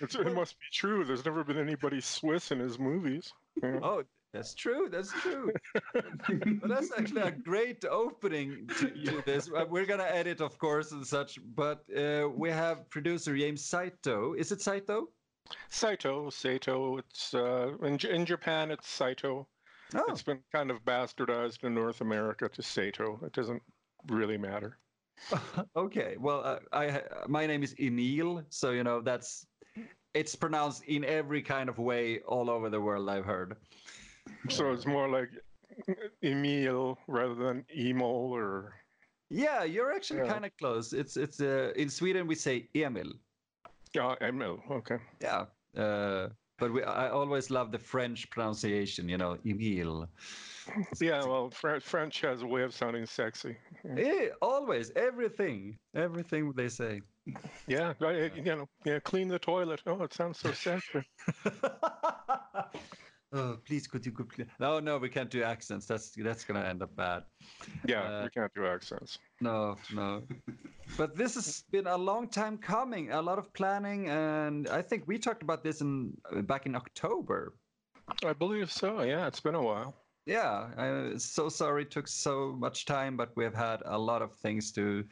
It's, it must be true. There's never been anybody Swiss in his movies. Yeah. Oh, that's true. That's true. but that's actually a great opening to, to this. Uh, We're gonna edit, of course, and such. But uh, we have producer James Saito. Is it Saito? Saito, Saito. It's uh, in, in Japan. It's Saito. Oh, It's been kind of bastardized in North America to Sato. It doesn't really matter. okay. Well, uh, I my name is Emil, so you know that's it's pronounced in every kind of way all over the world. I've heard. So it's more like Emil rather than Emil or Yeah, you're actually Yeah. kind of close. It's it's uh, in Sweden we say Emil. yeah, Emil. Okay. Yeah. Uh, but we, I always love the French pronunciation, you know, Emil. Yeah, well, Fr- French has a way of sounding sexy. Eh, always, everything, everything they say. Yeah, I- you know, yeah, clean the toilet. Oh, it sounds so sexy. Oh, please, could you? Please? No, no, we can't do accents. That's that's gonna end up bad. Yeah, Uh, we can't do accents. No, no. but this has been a long time coming. A lot of planning, and I think we talked about this in back in October. I believe so. Yeah, it's been a while. Yeah, I'm so sorry it took so much time, but we've had a lot of things to,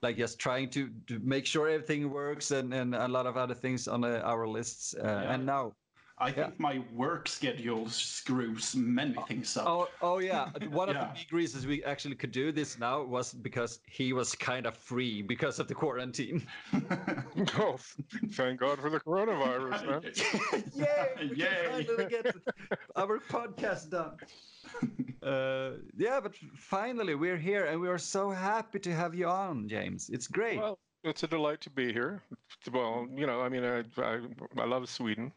like just trying to, to make sure everything works and, and a lot of other things on uh, our lists. Uh, And now, I think my work schedule screws many things up. oh, oh yeah, one of Yeah. the big reasons we actually could do this now was because he was kind of free because of the quarantine. Oh, thank God for the coronavirus, man. Yay! We Yay. can finally get our podcast done. Uh, yeah, but finally we're here, and we are so happy to have you on, James. It's great. Well, it's a delight to be here. Well, you know, I mean, I, I, I love Sweden.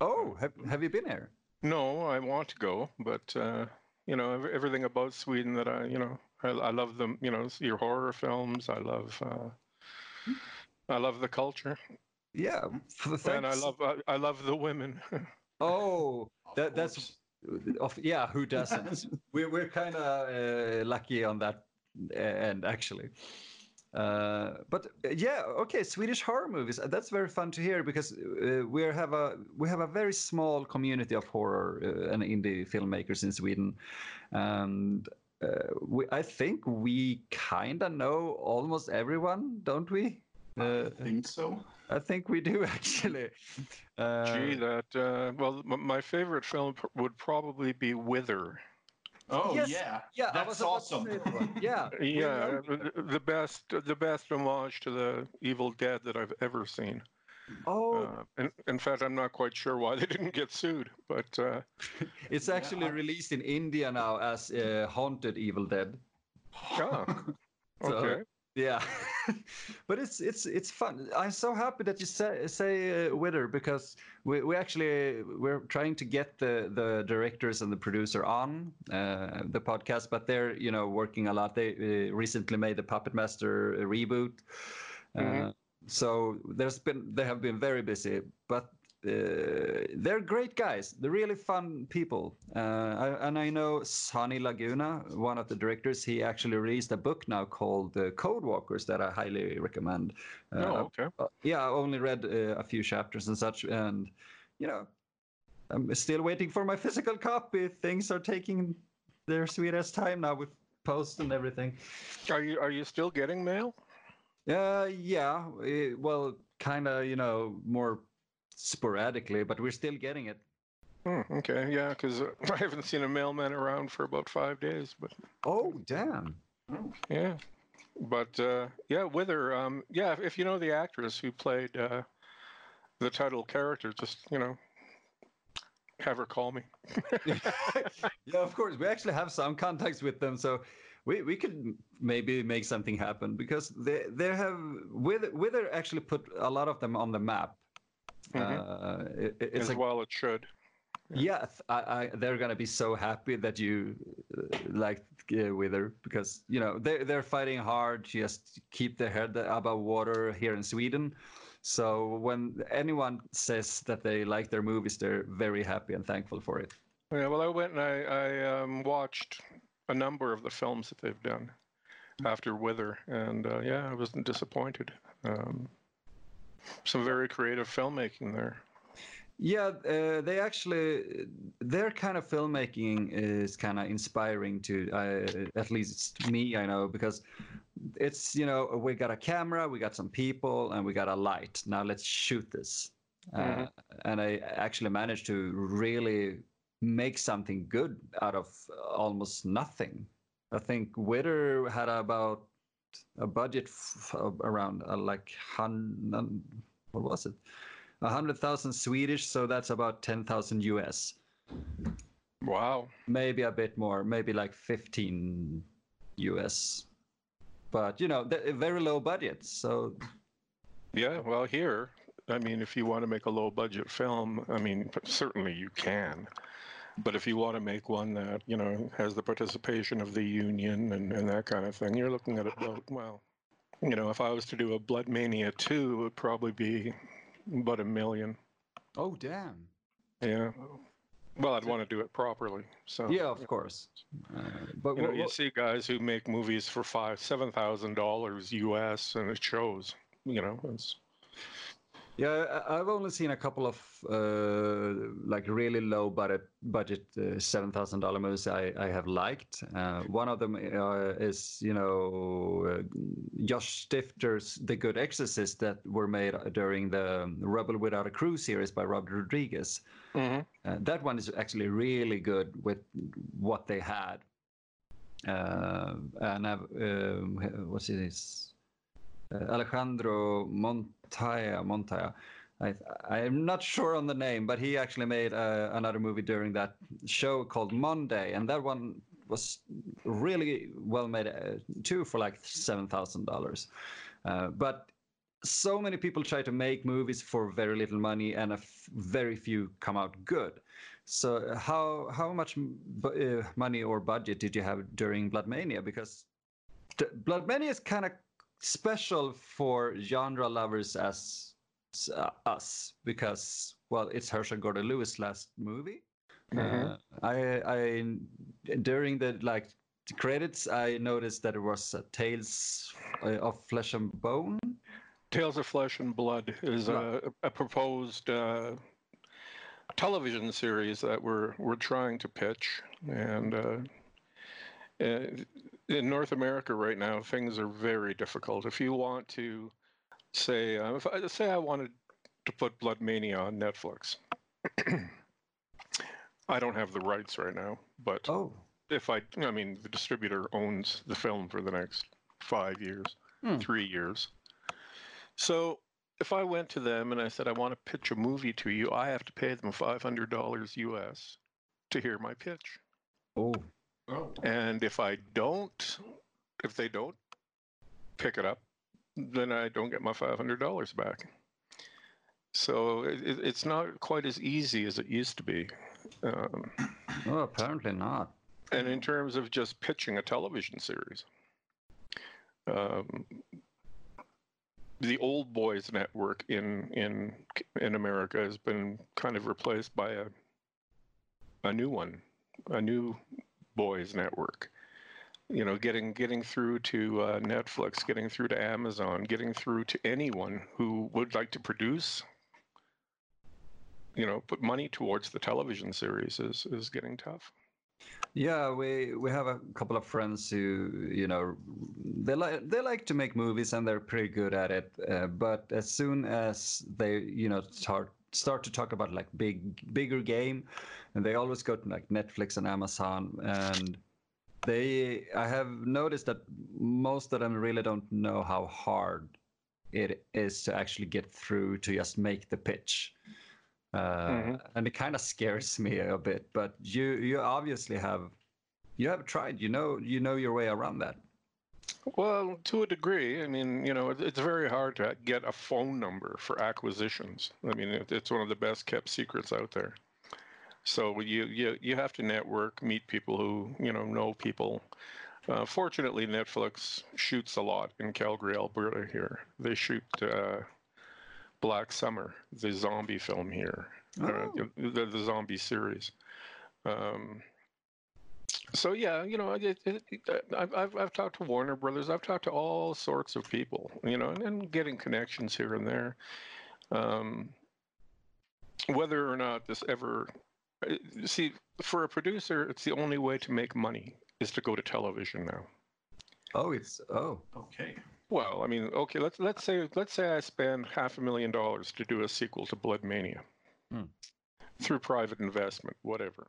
Oh, have, have you been here? No, I want to go, but uh, you know, everything about Sweden that I, you know, I, I love them. You know, your horror films. I love, uh, I love the culture, Yeah, f- and I love, I, I love the women. Oh, that, that's of yeah. Who doesn't? we're we're kind of uh, lucky on that uh, end, actually. Uh, but uh, yeah, okay, Swedish horror movies. uh, That's very fun to hear because uh, we have a we have a very small community of horror uh, and indie filmmakers in Sweden, and uh, we, I think we kind of know almost everyone, don't we? Uh, I think so. I think we do actually. Uh, Gee, that. Uh, well, m- my favorite film would probably be Wither. Oh Yes, yeah, yeah, I that's was awesome. that. Yeah, Yeah, the the best, the best homage to the Evil Dead that I've ever seen. Oh, Uh, in, in fact, I'm not quite sure why they didn't get sued, but uh, it's actually released in India now as uh, Haunted Evil Dead. yeah, So, okay. Yeah, but it's it's it's fun. I'm so happy that you say say uh, Wither because we we actually we're trying to get the the directors and the producer on uh, the podcast, but they're you know working a lot. They uh, recently made the Puppet Master reboot, uh, so there's been they have been very busy, but. Uh, they're great guys. They're really fun people. Uh, I, and I know Sonny Laguna, one of the directors, he actually released a book now called uh, Code Walkers that I highly recommend. Uh, Oh, okay. uh, yeah, I only read uh, a few chapters and such, and you know, I'm still waiting for my physical copy. Things are taking their sweetest time now with post and everything. Are you are you still getting mail? Uh, yeah, uh, well, kind of, you know, more sporadically, but we're still getting it. Hmm, okay, yeah, because I haven't seen a mailman around for about five days, but Oh, damn. yeah, but uh, yeah, Wither. Um, yeah, if, if you know the actress who played uh, the title character, just you know, have her call me. yeah, of course. We actually have some contacts with them, so we, we could maybe make something happen because they they have Wither, Wither actually put a lot of them on the map. Uh, it- it's As a, well, it should. yeah, th- I, I, they're gonna be so happy that you uh, like uh, Wither because you know they they're fighting hard to just keep their head above water here in Sweden. So when anyone says that they like their movies, they're very happy and thankful for it. Yeah, well, I went and I, I um, watched a number of the films that they've done after Wither, and uh, yeah, I wasn't disappointed. Um, some very creative filmmaking there. Yeah, uh, they actually their kind of filmmaking is kind of inspiring to uh, at least me. I know because it's you know we got a camera, we got some people, and we got a light. Now let's shoot this. Mm-hmm. Uh, and I actually managed to really make something good out of almost nothing. I think Wither had about a budget f- around uh, like hundred. What was it? A hundred thousand Swedish, so that's about ten thousand US. Wow. Maybe a bit more, maybe like fifteen US. But you know, very low budget. So. Yeah, well, here, I mean, if you want to make a low budget film, I mean, certainly you can. But if you want to make one that, you know, has the participation of the union and, and that kind of thing, you're looking at about, well, you know, if I was to do a Blood Mania 2, it would probably be about a million. Oh, damn. Yeah. Well, I'd want to do it properly. So yeah, of course. Uh, but you, know, you see guys who make movies for five, seven thousand dollars U.S. and it shows. You know, it's yeah, I've only seen a couple of uh, like really low budget budget uh, seven thousand dollar movies I, I have liked. Uh, one of them uh, is you know uh, Josh Stifter's The Good Exorcist that were made during the Rebel Without a Crew series by Robert Rodriguez. Mm-hmm. Uh, that one is actually really good with what they had. and I've, um, what's it is Alejandro Mont Montaya, Montaya. I, I'm not sure on the name, but he actually made uh, another movie during that show called Monday, and that one was really well made uh, too for like seven thousand uh, dollars. But so many people try to make movies for very little money, and very few come out good. So uh, how how much uh, money or budget did you have during Blood Mania? Because Blood Mania is kind of special for genre lovers as uh, us because well it's herschell gordon lewis last movie. Mm-hmm. uh, i i during the like the credits i noticed that it was uh, tales of flesh and bone. Tales of flesh and blood is a, a proposed uh, television series that we're we're trying to pitch. And uh, uh, in North America right now, things are very difficult. If you want to say, uh, if I, say I wanted to put Blood Mania on Netflix, I don't have the rights right now. But oh. if I, I mean, the distributor owns the film for the next five years, hmm. three years. So if I went to them and I said I want to pitch a movie to you, I have to pay them five hundred dollars US to hear my pitch. Oh. Oh. And if I don't, if they don't pick it up, then I don't get my $500 back. So it, it's not quite as easy as it used to be. Um, well, apparently not. And in terms of just pitching a television series, um, the old boys network in in in America has been kind of replaced by a a new one, a new boys network. You know getting getting through to uh, netflix getting through to amazon getting through to anyone who would like to produce you know put money towards the television series is is getting tough. Yeah we we have a couple of friends who you know they like they like to make movies and they're pretty good at it uh, but as soon as they you know start start to talk about like big bigger game and they always go to like netflix and amazon and they i have noticed that most of them really don't know how hard it is to actually get through to just make the pitch uh, mm-hmm. and it kind of scares me a bit but you you obviously have you have tried you know you know your way around that well, to a degree. I mean, you know, it's very hard to get a phone number for acquisitions. I mean, it's one of the best kept secrets out there. So you you you have to network, meet people who you know know people. Uh, fortunately, Netflix shoots a lot in Calgary, Alberta. Here, they shoot uh, Black Summer, the zombie film here, uh, oh. uh, the, the zombie series. Um, So yeah, you know, it, it, it, I've, I've I've talked to Warner Brothers. I've talked to all sorts of people, you know, and, and getting connections here and there. Um, whether or not this ever, uh, see, for a producer, it's the only way to make money is to go to television now. Oh, it's oh. Okay. Well, I mean, okay, let's let's say let's say I spend half a million dollars to do a sequel to Blood Mania Hmm. through private investment, whatever.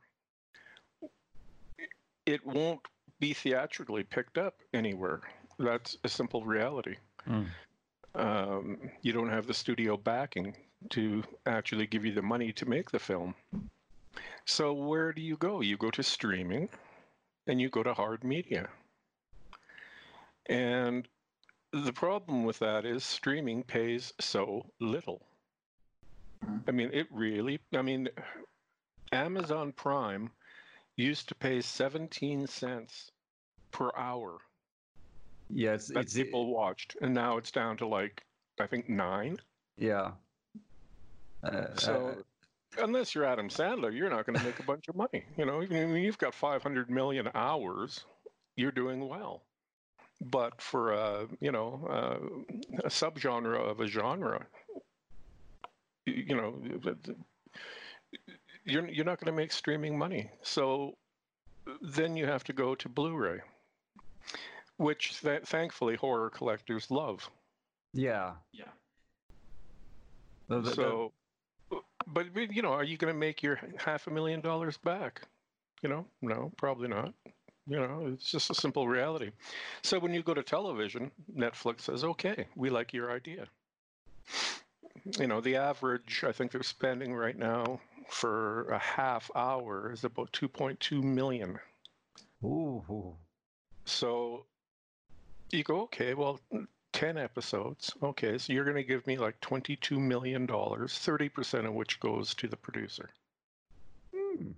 It won't be theatrically picked up anywhere. That's a simple reality. Hmm. Um, you don't have the studio backing to actually give you the money to make the film. So where do you go? You go to streaming, and you go to hard media. And the problem with that is streaming pays so little. Mhm. I mean, it really, I mean, Amazon Prime used to pay 17 cents per hour yes that people watched, and now it's down to like, I think nine. yeah. Uh, So, unless you're Adam Sandler, you're not going to make a bunch of money. You know, even when you've got 500 million hours, you're doing well. But for a, you know, uh, a subgenre of a genre, you know, you're you're not going to make streaming money. So then you have to go to Blu-ray, which th- thankfully horror collectors love. yeah. Yeah. The- the- the- So, but but, you know, are you going to make your half a million dollars back? You know, no, probably not. You know, it's just a simple reality. So when you go to television, Netflix says, "Okay, we like your idea." You know, the average I think they're spending right now for a half hour is about 2.2 million. ooh. So you go, okay, well, 10 episodes. Okay, so you're going to give me like $22 million, 30% of which goes to the producer. Hmm.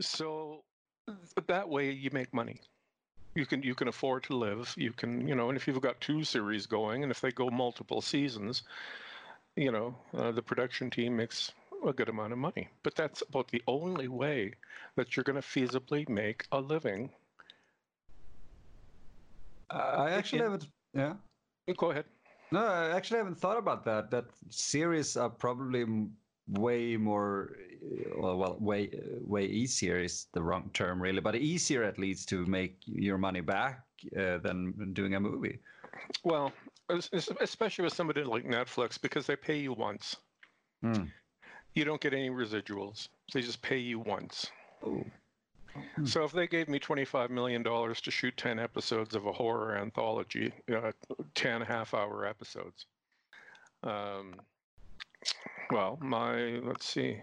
So th- that way you make money. You can you can afford to live. You can you know, and if you've got two series going, and if they go multiple seasons, you know, uh, the production team makes a good amount of money. But that's about the only way that you're going to feasibly make a living. I actually haven't. Yeah. Go ahead. No, I actually haven't thought about that. That series are probably way more, well, way way easier is the wrong term really, but easier at least to make your money back uh, than doing a movie. Well, es- es- especially with somebody like Netflix, because they pay you once. Hmm. You don't get any residuals. They just pay you once. Oh. So if they gave me $25 million to shoot 10 episodes of a horror anthology, uh, 10 half hour episodes, um, well, my, let's see,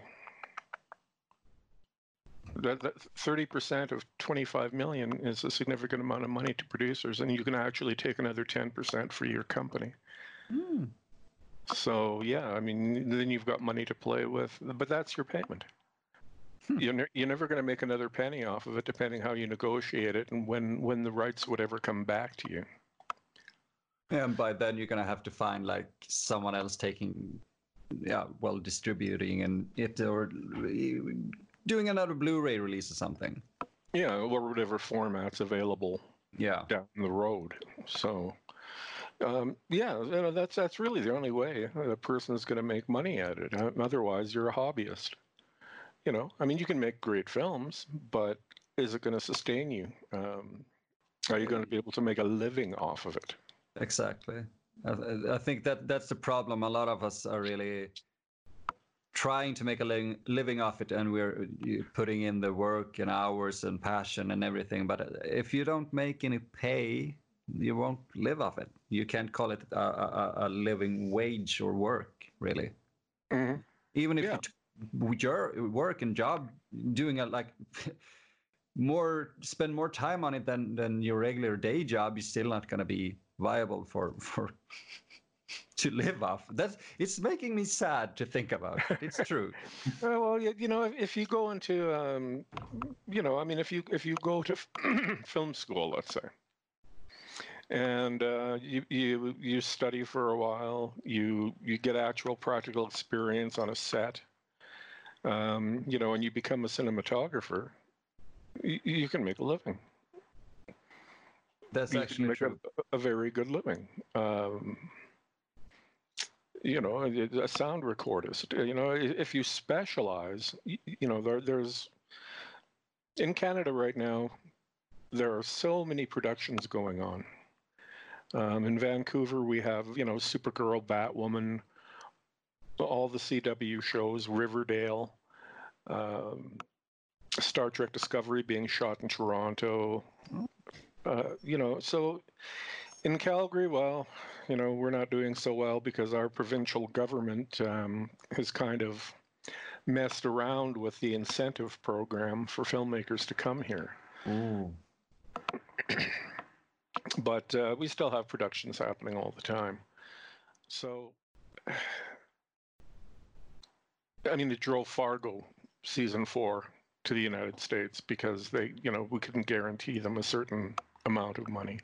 that, that 30% of 25 million is a significant amount of money to producers, and you can actually take another 10% for your company. Hmm. So yeah, I mean, then you've got money to play with, but that's your payment. Hmm. You're, ne- you're never going to make another penny off of it, depending how you negotiate it and when when the rights would ever come back to you. And by then you're gonna have to find like someone else taking, yeah, well, distributing and it or doing another Blu-ray release or something. Yeah, or whatever format's available Yeah. down the road. So, um, yeah, you know, that's that's really the only way a person is going to make money at it. Uh, Otherwise, you're a hobbyist. You know, I mean, you can make great films, but is it going to sustain you? Um, are you going to be able to make a living off of it? Exactly. I, I- think that that's the problem. A lot of us are really trying to make a living, living off it, and we're putting in the work and hours and passion and everything. But if you don't make any pay, you won't live off it. You can't call it a, a, a living wage or work, really. Mm-hmm. Even if Yeah. you t- your work and job doing it like more spend more time on it than than your regular day job, you're still not going to be viable for for to live off. That's it's making me sad to think about. but It's true. Uh, well, you, you know, if, if you go into, um, you know, I mean, if you if you go to film school, let's say, and uh, you you you study for a while, you you get actual practical experience on a set, um, you know, and you become a cinematographer. y- you can make a living. That's You can actually make a, true. a very good living. Um, you know, a sound recordist. You know, if you specialize, y- you know, there, there's in Canada right now. There are so many productions going on. Um, in Vancouver, we have you know Supergirl, Batwoman, all the CW shows, Riverdale, um, Star Trek Discovery being shot in Toronto. Uh, you know, so in Calgary, well, you know, we're not doing so well because our provincial government um, has kind of messed around with the incentive program for filmmakers to come here. Ooh. But uh, we still have productions happening all the time. So, I mean, they drove Fargo season four to the United States because they, you know, we couldn't guarantee them a certain amount of money.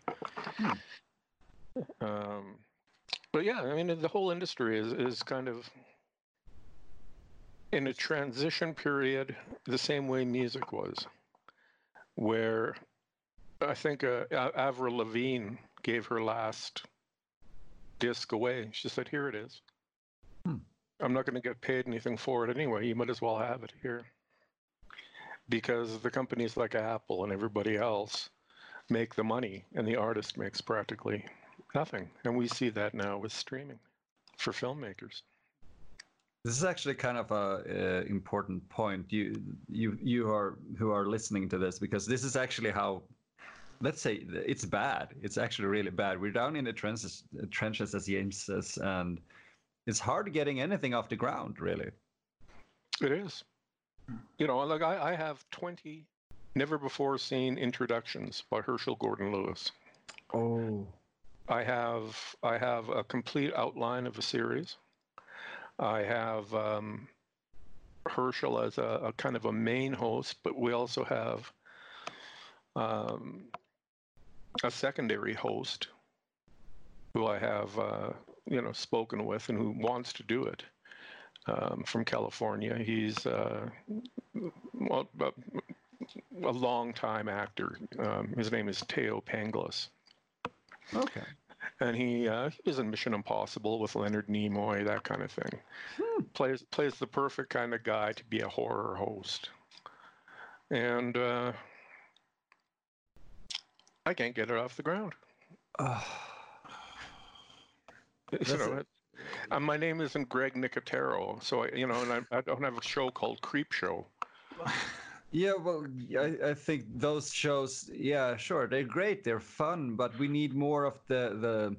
Um, but yeah, I mean, the whole industry is is kind of in a transition period, the same way music was, where I think uh, Avril Lavigne gave her last disc away. She said, "Here it is. Hmm. I'm not going to get paid anything for it anyway. You might as well have it here." Because the companies like Apple and everybody else make the money, and the artist makes practically nothing. And we see that now with streaming for filmmakers. This is actually kind of a uh, important point. You you you are who are listening to this because this is actually how. Let's say it's bad. It's actually really bad. We're down in the trenches, trenches as James says, and it's hard getting anything off the ground. Really. It is. You know, like I, I have 20 never before seen introductions by Herschell Gordon Lewis. Oh. I have I have a complete outline of a series. I have um, Herschell as a, a kind of a main host, but we also have um, a secondary host who I have uh, you know spoken with and who wants to do it um, from California. He's uh, well, a, a long time actor. Um, his name is Teo Panglis Okay. and he uh, he was in Mission Impossible with Leonard Nimoy, that kind of thing. Plays plays the perfect kind of guy to be a horror host, and uh, I can't get it off the ground. Ah. You know, it- uh, my name isn't Greg Nicotero, so I, you know, and I, I don't have a show called Creep Show. Yeah, well, I, I think those shows, yeah, sure, they're great, they're fun, but we need more of the the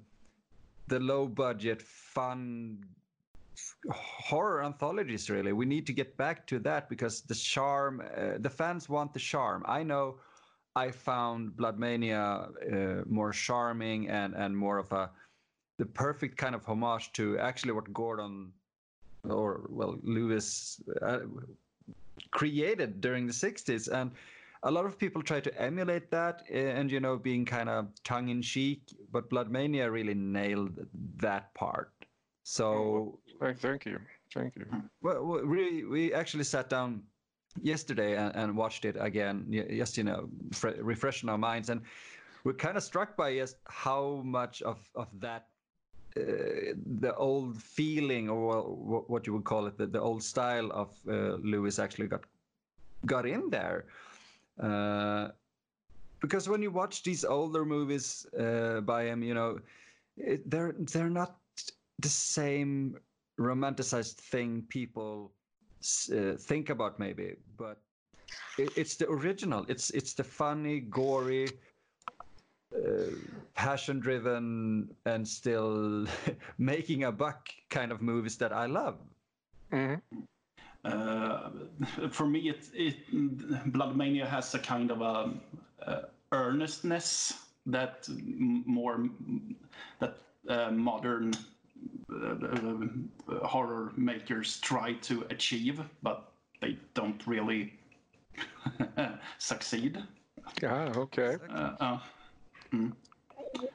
the low budget fun horror anthologies. Really, we need to get back to that because the charm, uh, the fans want the charm. I know, I found Blood Mania uh, more charming and and more of a the perfect kind of homage to actually what Gordon or well Lewis uh, created during the 60s and a lot of people try to emulate that uh, and you know being kind of tongue-in-cheek but bloodmania really nailed that part. So Thank, thank you, thank you. well, we we we actually sat down yesterday and, and watched it again just you know fre- refreshing our minds. And we're kind of struck by just how much of of that uh, the old feeling or wha- what you would call it the, the old style of uh, lewis actually got got in there. Uh, because when you watch these older movies uh, by him you know it, they're they're not the same romanticized thing people uh, think about maybe but it, it's the original. It's it's the funny gory uh, passion driven and still making a buck kind of movies that i love. Hmm Uh, for me, it, it Blood Mania has a kind of a, uh earnestness that more that uh, modern horror makers try to achieve, but they don't really succeed. Yeah, okay. Uh, uh,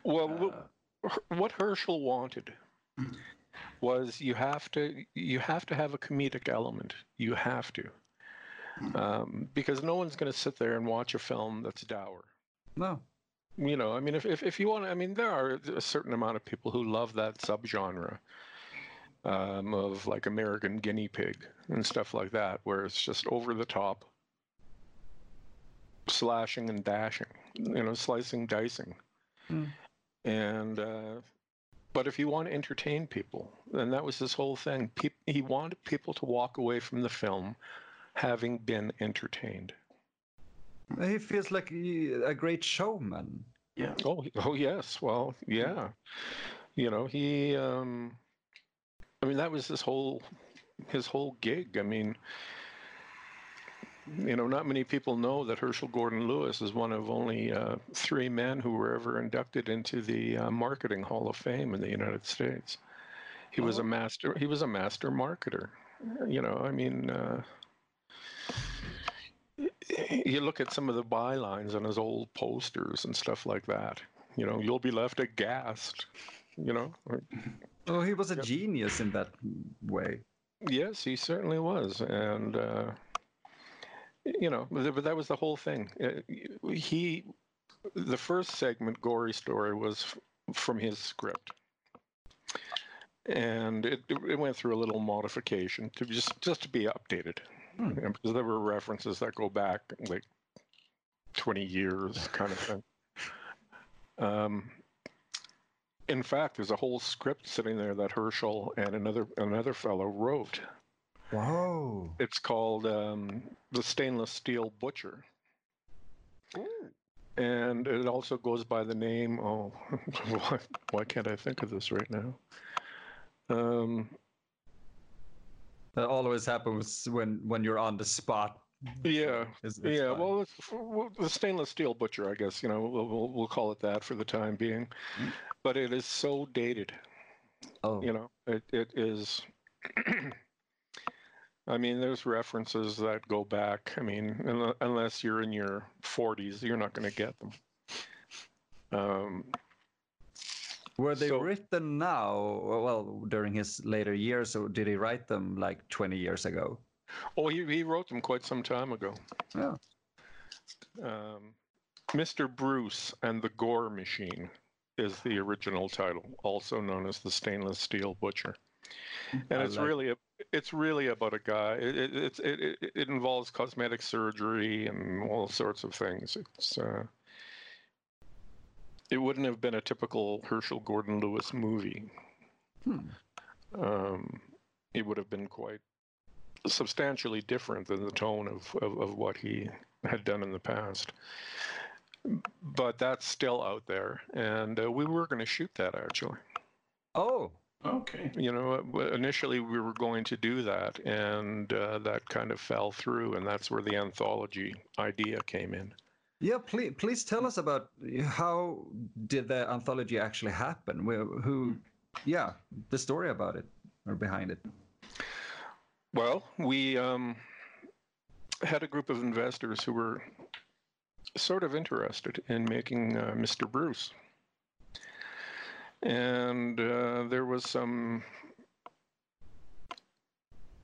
Well, what, what Herschell wanted was you have to you have to have a comedic element. You have to. um, because no one's going to sit there and watch a film that's dour. No. You know, I mean, if, if, if you want, I mean, there are a certain amount of people who love that subgenre um, of like American Guinea Pig and stuff like that, where it's just over the top, slashing and dashing, you know, slicing, dicing. Mm. And, uh, but if you want to entertain people, and that was his whole thing, Pe- he wanted people to walk away from the film having been entertained. He feels like he- a great showman. Yeah. Oh, oh yes. Well, yeah. You know, he. Um, I mean, that was his whole, his whole gig. I mean, you know, not many people know that Herschell Gordon Lewis is one of only uh, three men who were ever inducted into the uh, Marketing Hall of Fame in the United States. He was a Oh. master. He was a master marketer. You know, I mean. Uh, you look at some of the bylines on his old posters and stuff like that. You know, you'll be left aghast. You know, Oh, he was a Yep. genius in that way. yes, he certainly was, and uh, you know, but that was the whole thing. Uh, He, the first segment, gory story, was from his script, and it it went through a little modification to just just to be updated, Hmm. Because there were references that go back like twenty years, kind of thing. Um, in fact, there's a whole script sitting there that Herschell and another another fellow wrote. Whoa. It's called um, the Stainless Steel Butcher, and it also goes by the name. Oh, why, why can't I think of this right now? Um, That always happens when when you're on the spot. yeah, It's- it's yeah. Well, it's, well, the stainless steel butcher, I guess. You know, we'll, we'll, we'll call it that for the time being. But it is so dated. oh, you know it, it is i mean there's references that go back i mean unless you're in your 40s you're not going to get them um, were they so- written now? Well, during his later years, or did he write them like 20 years ago? oh he, he wrote them quite some time ago Yeah. um, mr bruce and the gore machine is the original title also known as the stainless steel butcher and I it's like- really a, it's really about a guy. It, it, it, it, it involves cosmetic surgery and all sorts of things. It's uh, it wouldn't have been a typical Herschell Gordon Lewis movie. Hmm. Um, it would have been quite substantially different than the tone of, of, of what he had done in the past. But that's still out there, and uh, we were going to shoot that actually Oh, Okay. you know uh, initially we were going to do that and uh, that kind of fell through and that's where the anthology idea came in yeah. Please, please tell us about how did the anthology actually happen? Wh- Who? Yeah, the story about it or behind it. well we um, had a group of investors who were sort of interested in making uh, mr bruce and uh, there was some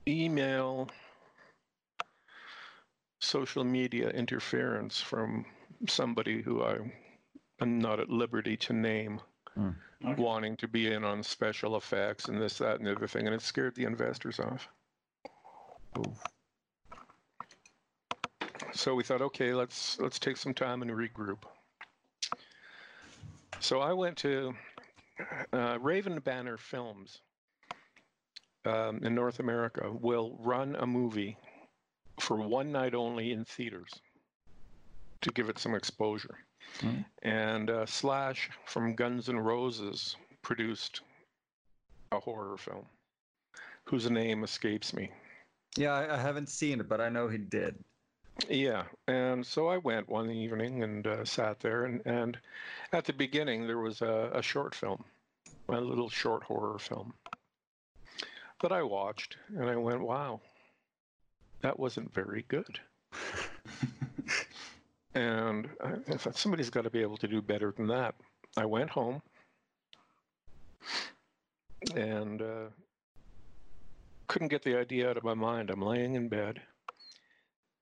email social media interference from somebody who I am not at liberty to name Okay. wanting to be in on special effects and this, that, and the other thing, and it scared the investors off. So we thought, okay, let's let's take some time and regroup. So I went to uh, Raven Banner Films um, in North America will run a movie for one night only in theaters to give it some exposure. Mm. And uh, Slash from Guns N' Roses produced a horror film whose name escapes me. Yeah, I, I haven't seen it, but I know he did. Yeah, and so I went one evening and uh, sat there, and, and at the beginning there was a, a short film, a little short horror film that I watched, and I went, "Wow, that wasn't very good." and I, thought somebody's got to be able to do better than that. I went home and uh, couldn't get the idea out of my mind. I'm laying in bed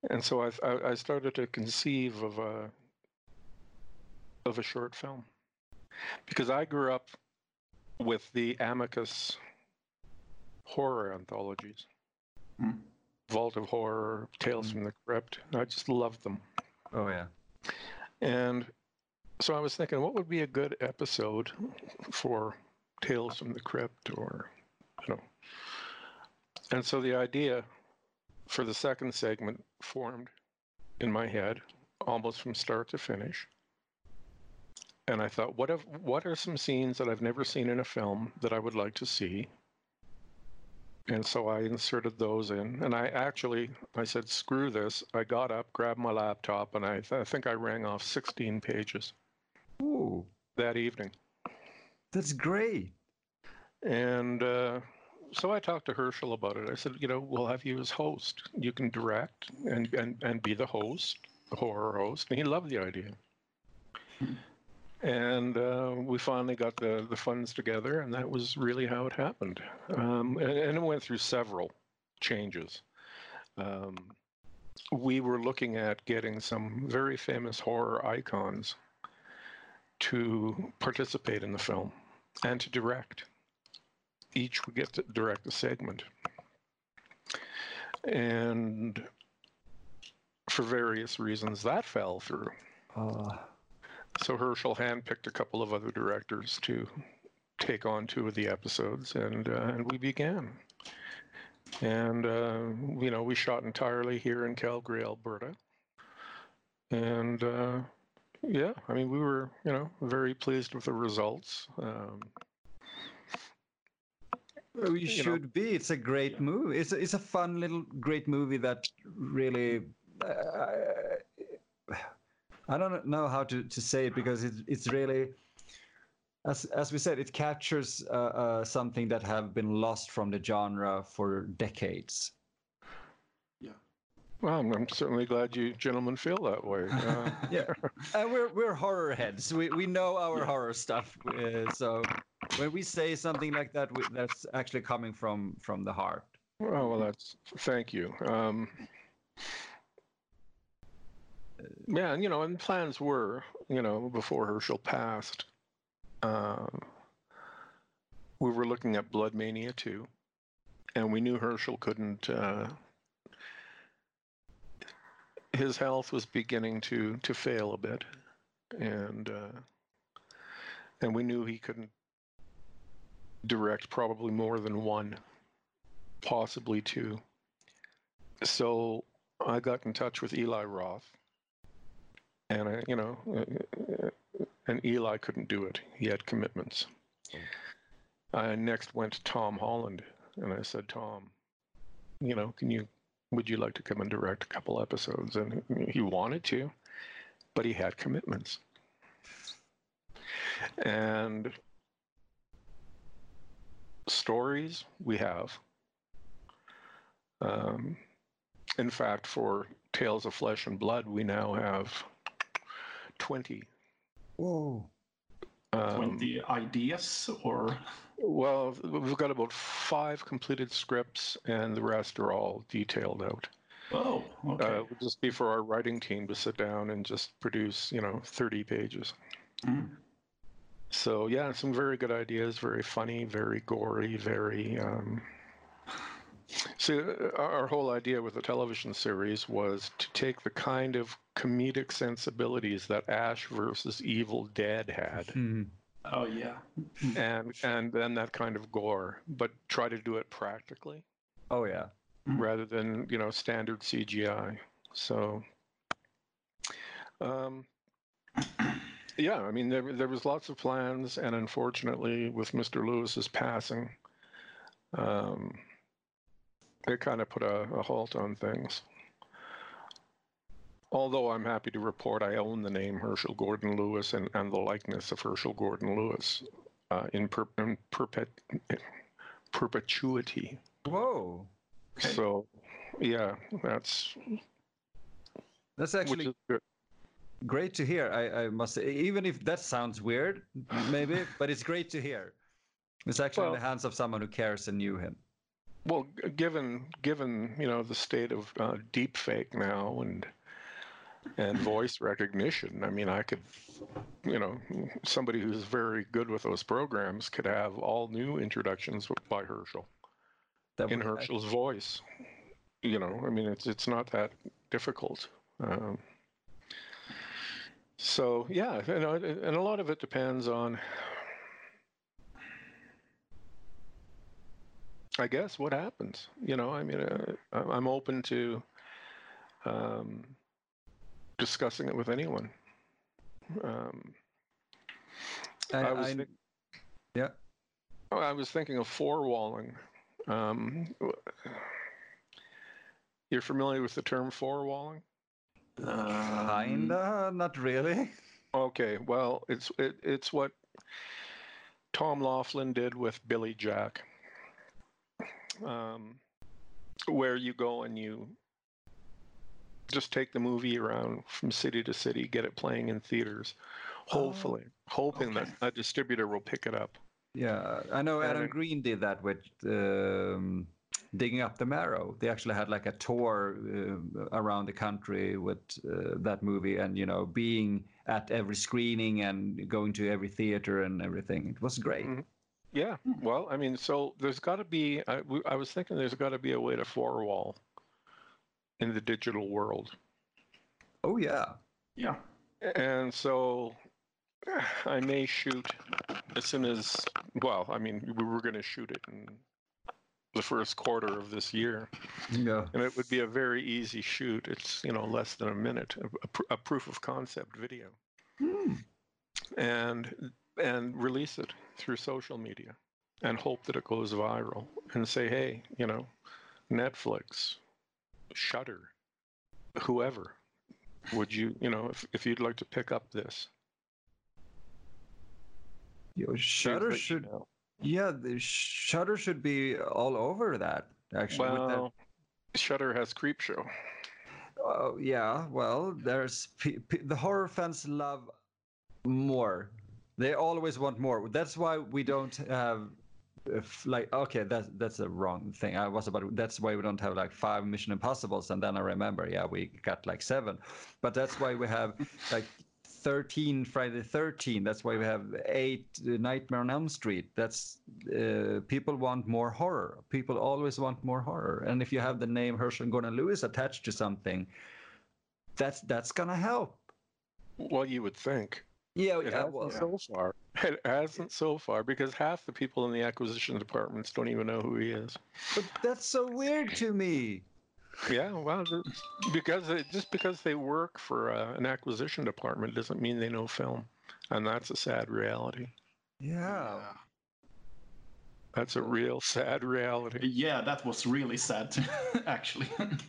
and so I, I I started to conceive of a of a short film because I grew up with the Amicus horror anthologies, Mm. Vault of Horror, Tales Mm. from the Crypt. I just loved them. Oh yeah. And so I was thinking, what would be a good episode for Tales from the Crypt or, you know. And so the idea for the second segment formed in my head almost from start to finish. And I thought, what, if, what are some scenes that I've never seen in a film that I would like to see? And so I inserted those in. And I actually, I said, screw this. I got up, grabbed my laptop, and I, I think I rang off 16 pages Ooh, that evening. that's great. And uh, so I talked to Herschell about it. I said, you know, we'll have you as host. You can direct and, and, and be the host, the horror host. And he loved the idea. And uh, we finally got the, the funds together, and that was really how it happened. Um, and, and it went through several changes. Um, we were looking at getting some very famous horror icons to participate in the film and to direct each would get to direct a segment. And for various reasons, that fell through. Oh, So Herschell handpicked a couple of other directors to take on two of the episodes, and uh, and we began. And uh, you know, we shot entirely here in Calgary, Alberta. And uh, yeah, I mean, we were you know very pleased with the results. Um, well, you You know. should be. It's a great movie. It's a, it's a fun little great movie that really. Uh, I don't know how to, to say it because it's it's really, as as we said, it captures uh, uh, something that have been lost from the genre for decades. Yeah. Well, I'm, I'm certainly glad you gentlemen feel that way. Uh, Yeah, and we're we're horror heads. We we know our horror stuff. Uh, so when we say something like that, we, that's actually coming from from the heart. Oh, well, that's thank you. Um, yeah, and you know, and plans were, you know, before Herschell passed, uh, we were looking at Blood Mania 2, and we knew Herschell couldn't. Uh, his health was beginning to to fail a bit, and uh, and we knew he couldn't direct probably more than one possibly two. So I got in touch with Eli Roth, and you know, uh, and Eli couldn't do it. He had commitments. I next went to Tom Holland, and I said, Tom, you know, can you, would you like to come and direct a couple episodes? And he wanted to, but he had commitments. And stories we have. Um, in fact, for Tales of Flesh and Blood, we now have 20. Whoa. Um, Twenty ideas, or Well, we've got about five completed scripts, and the rest are all detailed out. oh, okay. Uh, it would just be for our writing team to sit down and just produce, you know, 30 pages. Mm. So, yeah, some very good ideas, very funny, very gory, very. Um... So, uh, our whole idea with the television series was to take the kind of comedic sensibilities that Ash versus Evil Dead had. Hmm. Oh yeah. and and then that kind of gore, but try to do it practically Oh yeah. rather than you know standard CGI. So, um, yeah, I mean there there was lots of plans, and unfortunately, with Mr. Lewis's passing, um, it kind of put a, a halt on things. Although I'm happy to report I own the name Herschell Gordon Lewis and, and the likeness of Herschell Gordon Lewis uh, in, per, in perpet, perpetuity. Whoa. Okay. So, yeah, that's That's actually great to hear. I, I must say, even if that sounds weird, maybe, but it's great to hear. It's actually in the hands of someone who cares and knew him. Well, given given you know the state of uh, deep fake now and and voice recognition, I mean, I could, you know, somebody who's very good with those programs could have all new introductions by Herschell That in Herschell's voice. You know, I mean, it's it's not that difficult. Um, so yeah, you know, and a lot of it depends on, I guess, what happens. You know, I mean, uh, I'm open to um, discussing it with anyone. Um, I, I was I- think- yeah. Oh, I was thinking of four walling. Um, you're familiar with the term four walling? Um, Kinda, not really. Okay, well, it's it, it's what Tom Laughlin did with Billy Jack, um, where you go and you just take the movie around from city to city, get it playing in theaters, hopefully, hoping that a distributor will pick it up. Yeah, I know Adam it- Green did that with um, Digging Up the Marrow. They actually had like a tour uh, around the country with uh, that movie, and you know, being at every screening and going to every theater and everything. It was great. Mhm. Yeah, well, I mean, so there's got to be—I was thinking there's got to be a way to four wall in the digital world. Oh yeah, Yeah. And so I may shoot as soon as, well, I mean, we were going to shoot it in the first quarter of this year. yeah. And it would be a very easy shoot. It's, you know, less than a minute, a, a pr- a proof of concept video. Hmm. And and release it through social media and hope that it goes viral and say, hey, you know, Netflix, Shudder, whoever, would you, you know, if, if you'd like to pick up this, Yo, Shudder should, know. yeah, the Shudder should be all over that. Actually, with that Shudder has Creepshow. Oh yeah, well, there's pe- pe- the horror fans love more. They always want more. That's why we don't have if, like okay, that's that's a wrong thing. I was about that's why we don't have like five Mission Impossibles, and then I remember, yeah, we got like seven, but that's why we have like. 13 Friday 13 that's why we have 8 uh, Nightmare on Elm Street that's uh, people want more horror people always want more horror and if you have the name Herschell Gordon Lewis attached to something that's that's gonna help. Well, you would think. Yeah, It yeah. hasn't Well, so far. It hasn't so far because half the people in the acquisition departments don't even know who he is. but that's so weird to me. Yeah, well, it's- because it, just because they work for uh, an acquisition department doesn't mean they know film, and that's a sad reality. Yeah. That's a real sad reality. Yeah, that was really sad, actually. And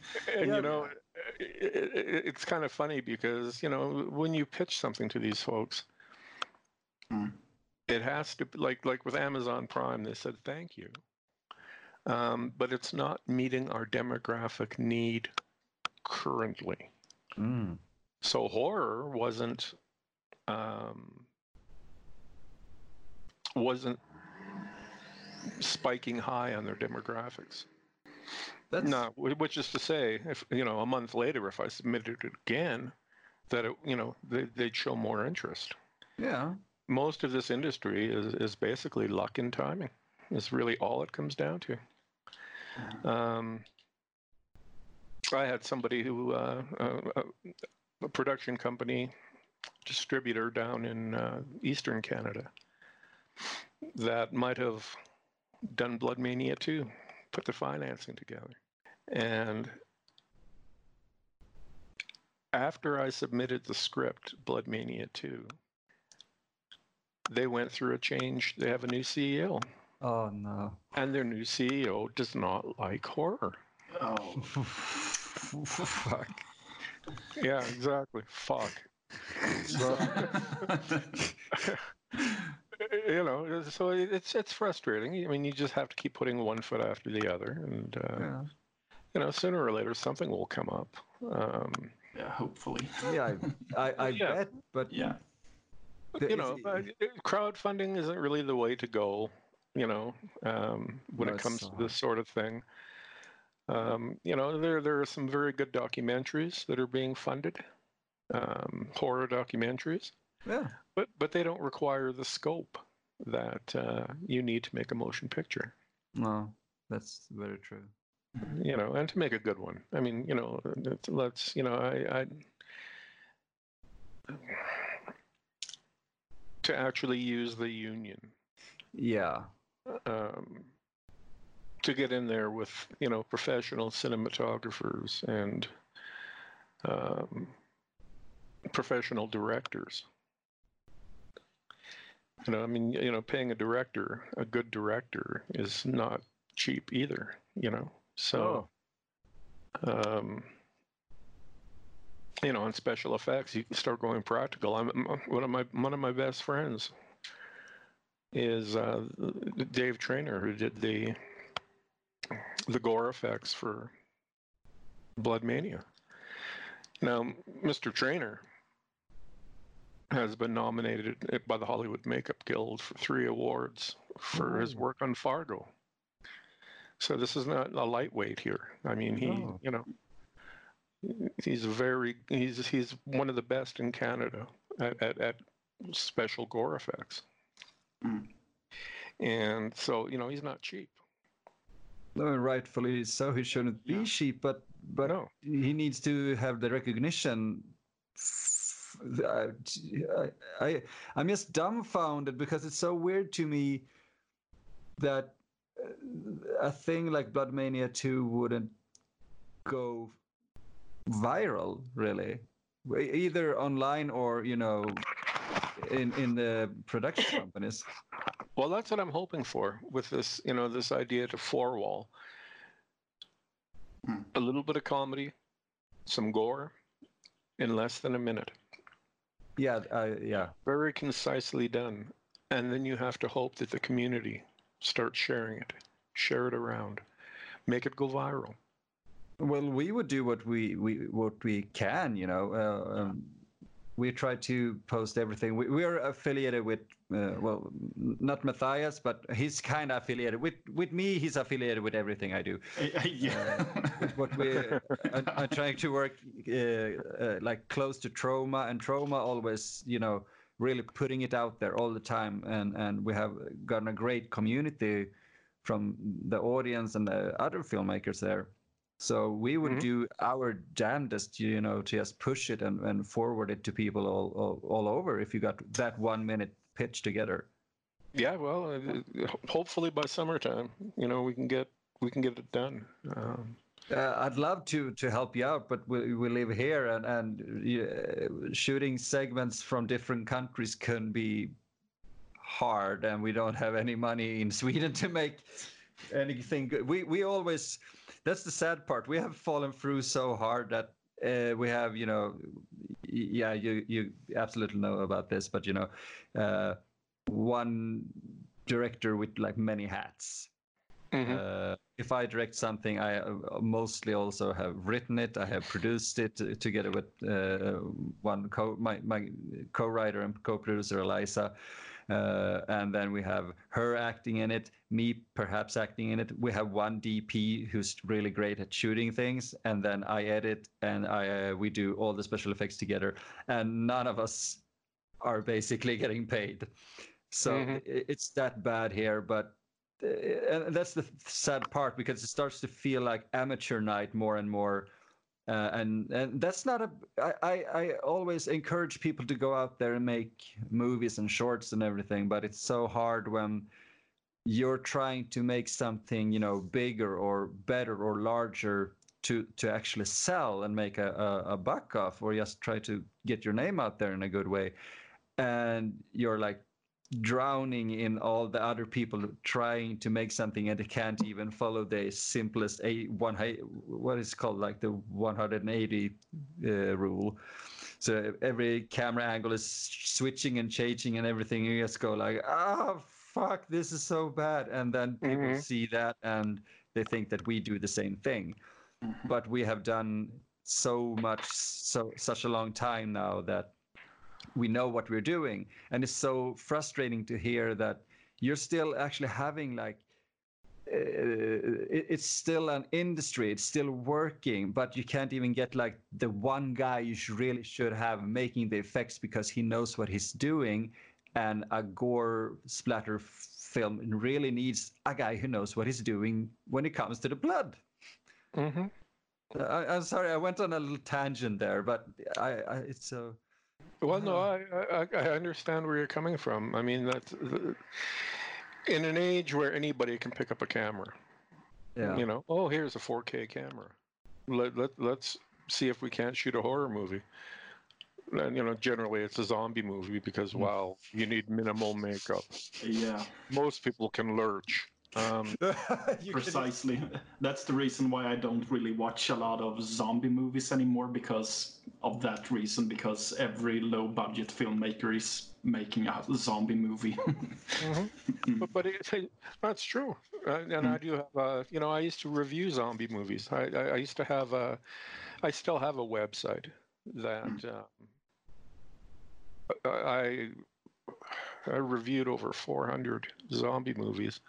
Yeah. you know, it, it, it's kind of funny because you know when you pitch something to these folks, Hmm. It has to be like like with Amazon Prime. They said thank you, um, but it's not meeting our demographic need currently. Mm. So horror wasn't um, wasn't spiking high on their demographics. That's No, which is to say, if you know, a month later, if I submitted it again, that it, you know, they, they'd show more interest. yeah. Most of this industry is is basically luck and timing. It's really all it comes down to. Um, I had somebody who, uh, uh, a production company distributor down in uh, Eastern Canada, that might have done Blood Mania too, put the financing together. And after I submitted the script, Blood Mania 2, they went through a change. They have a new CEO, Oh no. and their new CEO does not like horror. oh, Fuck. Yeah, exactly. Fuck. So, you know, so it's it's frustrating. I mean, you just have to keep putting one foot after the other, and uh, Yeah. you know, sooner or later something will come up. Um, yeah, hopefully. Yeah, I, I, I Yeah. bet, but Yeah. You know, uh, crowdfunding isn't really the way to go you know, um, when No, it comes to this sort of thing. Um, you know, there there are some very good documentaries that are being funded, um, horror documentaries, Yeah. but but they don't require the scope that uh, you need to make a motion picture. No, that's very true. You know, and to make a good one. I mean, you know, let's- let's you know, I, I to actually use the union Yeah. um, to get in there with you know professional cinematographers and um, professional directors. You know, I mean, you know, paying a director, a good director, is not cheap either. You know, so um, you know, on special effects, you can start going practical. I'm one of my one of my best friends is uh, Dave Trainer, who did the the gore effects for Blood Mania. Now, Mr. Trainer has been nominated by the Hollywood Makeup Guild for three awards for his Oh. work on Fargo. So this is not a lightweight here. I mean, he, No. you know, he's very he's he's one of the best in Canada at, at, at special gore effects. Mm. And so, you know, he's not cheap. No, rightfully so. He shouldn't be Yeah. cheap, but but No. he needs to have the recognition. I, I I'm just dumbfounded because it's so weird to me that a thing like Blood Mania 2 wouldn't go viral, really, either online or you know in in the production companies. Well, that's what I'm hoping for with this, you know, this idea to four wall. Hmm. A little bit of comedy, some gore, in less than a minute. Yeah, uh, yeah. Very concisely done. And then you have to hope that the community starts sharing it, share it around, make it go viral. Well, we would do what we, we what we can, you know. Uh, um, we try to post everything. We, we are affiliated with, uh, well, not Matthias, but he's kind of affiliated with with me. He's affiliated with everything I do. yeah. What we, I, I'm trying to work uh, uh, like close to Troma, and Troma always, you know, really putting it out there all the time, and and we have gotten a great community from the audience and the other filmmakers there. So we would Mhm. do our damnedest, you know, to just push it and, and forward it to people all, all all over. If you got that one minute pitch together. Yeah, well, uh, hopefully by summertime, you know, we can get we can get it done. Um, Uh, I'd love to to help you out, but we, we live here, and and uh, shooting segments from different countries can be hard, and we don't have any money in Sweden to make anything good. We we always that's the sad part. We have fallen through so hard that uh, we have you know yeah you you absolutely know about this, but you know uh, one director with like many hats. mhm. Uh, if I direct something, I uh, mostly also have written it. I have produced it uh, together with uh, one co my, my co-writer and co-producer Eliza, and then we have her acting in it, me perhaps acting in it. We have one DP who's really great at shooting things, and then I edit and I uh, we do all the special effects together, and none of us are basically getting paid. So Mhm. it's that bad here, but uh, and that's the sad part because it starts to feel like amateur night more and more uh, and and that's not a I, I i always encourage people to go out there and make movies and shorts and everything but it's so hard when you're trying to make something you know bigger or better or larger to to actually sell and make a, a, a buck off or just try to get your name out there in a good way. And you're like drowning in all the other people trying to make something and they can't even follow the simplest a one what is called? Like the 180 uh, rule. So every camera angle is switching and changing and everything you just go like ah fuck this is so bad. And then people Mhm. see that and they think that we do the same thing. But we have done so much so such a long time now that we know what we're doing. And it's so frustrating to hear that you're still actually having like uh, it, it's still an industry it's still working but you can't even get like the one guy you should, really should have making the effects because he knows what he's doing. And a gore splatter film really needs a guy who knows what he's doing when it comes to the blood. Hmm I, i'm sorry i went on a little tangent there but i, I it's so Well, no, mm-hmm. I, I I understand where you're coming from. I mean, that's in an age where anybody can pick up a camera. yeah You know, oh, here's a 4K camera. Let, let let's see if we can't shoot a horror movie. And you know, generally it's a zombie movie because mm. wow, you need minimal makeup. Yeah, Most people can lurch. Um, precisely. That's the reason why I don't really watch a lot of zombie movies anymore because of that reason. Because every low-budget filmmaker is making a zombie movie. but but it, that's true, uh, and I do have. Uh, you know, I used to review zombie movies. I, I, I used to have a, I still have a website that um, I I reviewed over 400 zombie movies,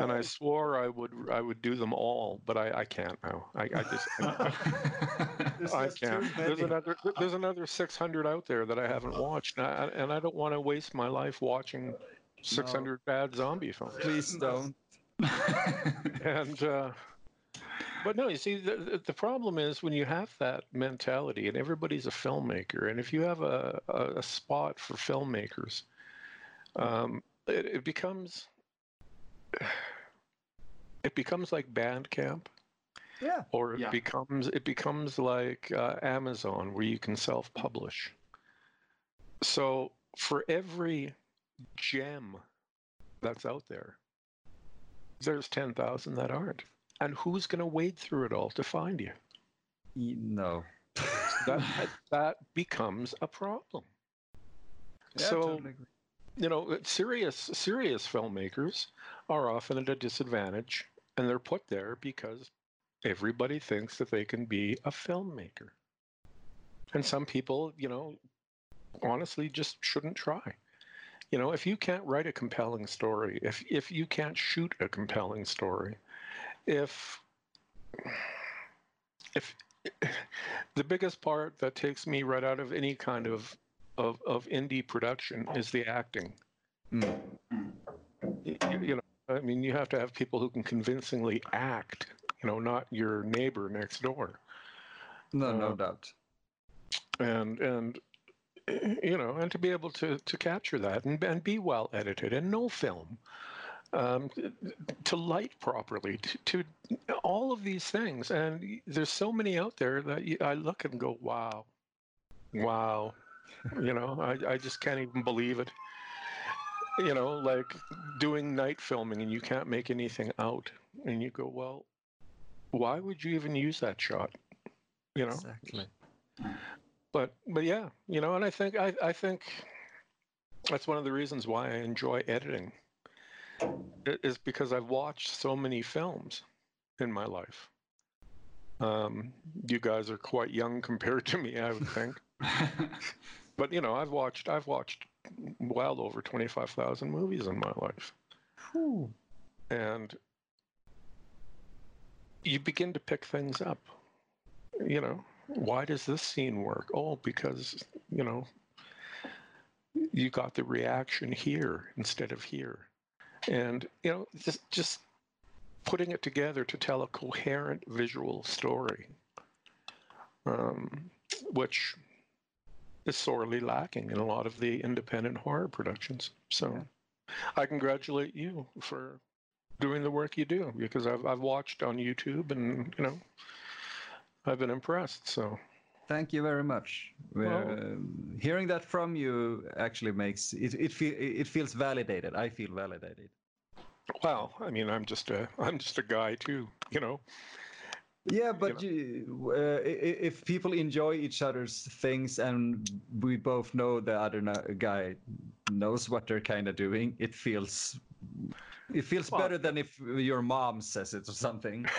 and I swore I would I would do them all, but I, I can't now. I, I just There's I can't. There's another there's another 600 out there that I haven't watched, and I, and I don't want to waste my life watching 600 bad zombie films. Please don't. And uh, but no, you see, the, the- the problem is when you have that mentality, and everybody's a filmmaker, and if you have a, a, a spot for filmmakers, um, it, it becomes it becomes like Bandcamp, Yeah. or it Yeah. becomes it becomes like uh, Amazon, where you can self-publish. So for every gem that's out there, there's ten thousand that aren't, and who's going to wade through it all to find you? No. That that, that becomes a problem. Yeah, so totally agree. You know, uh, serious serious filmmakers are often at a disadvantage, and they're put there because everybody thinks that they can be a filmmaker, and some people, you know, honestly just shouldn't try. You know, if you can't write a compelling story, if if you can't shoot a compelling story, if if the biggest part that takes me right out of any kind of of, of indie production is the acting. Mm. Y- y- You know, I mean, you have to have people who can convincingly act. You know, not your neighbor next door. No, no Uh, doubt. and and you know and to be able to to capture that and, and be well edited and no film um, to light properly to, to all of these things and there's so many out there that you, i look and go wow wow you know I, I just can't even believe it. You know like doing night filming and you can't make anything out and you go well why would you even use that shot? You know? Exactly. but but yeah you know and i think i i think that's one of the reasons why i enjoy editing is because i've watched so many films in my life. Um you guys are quite young compared to me i would think but you know i've watched i've watched well over 25000 movies in my life. Whew. and you begin to pick things up. You know why does this scene work? Oh because you know you got the reaction here instead of here. And you know just just putting it together to tell a coherent visual story um, which is sorely lacking in a lot of the independent horror productions so i congratulate you for doing the work you do because I've, I've watched on youtube and you know i've been impressed so Thank you very much. Well- Um, hearing that from you actually makes it it, feel, it feels validated. I feel validated. well i mean i'm just a i'm just a guy too you know Yeah, but you, uh, i- i- if people enjoy each other's things and we both know the other guy knows what they're kind of doing, it feels it feels Well- better than if your mom says it or something.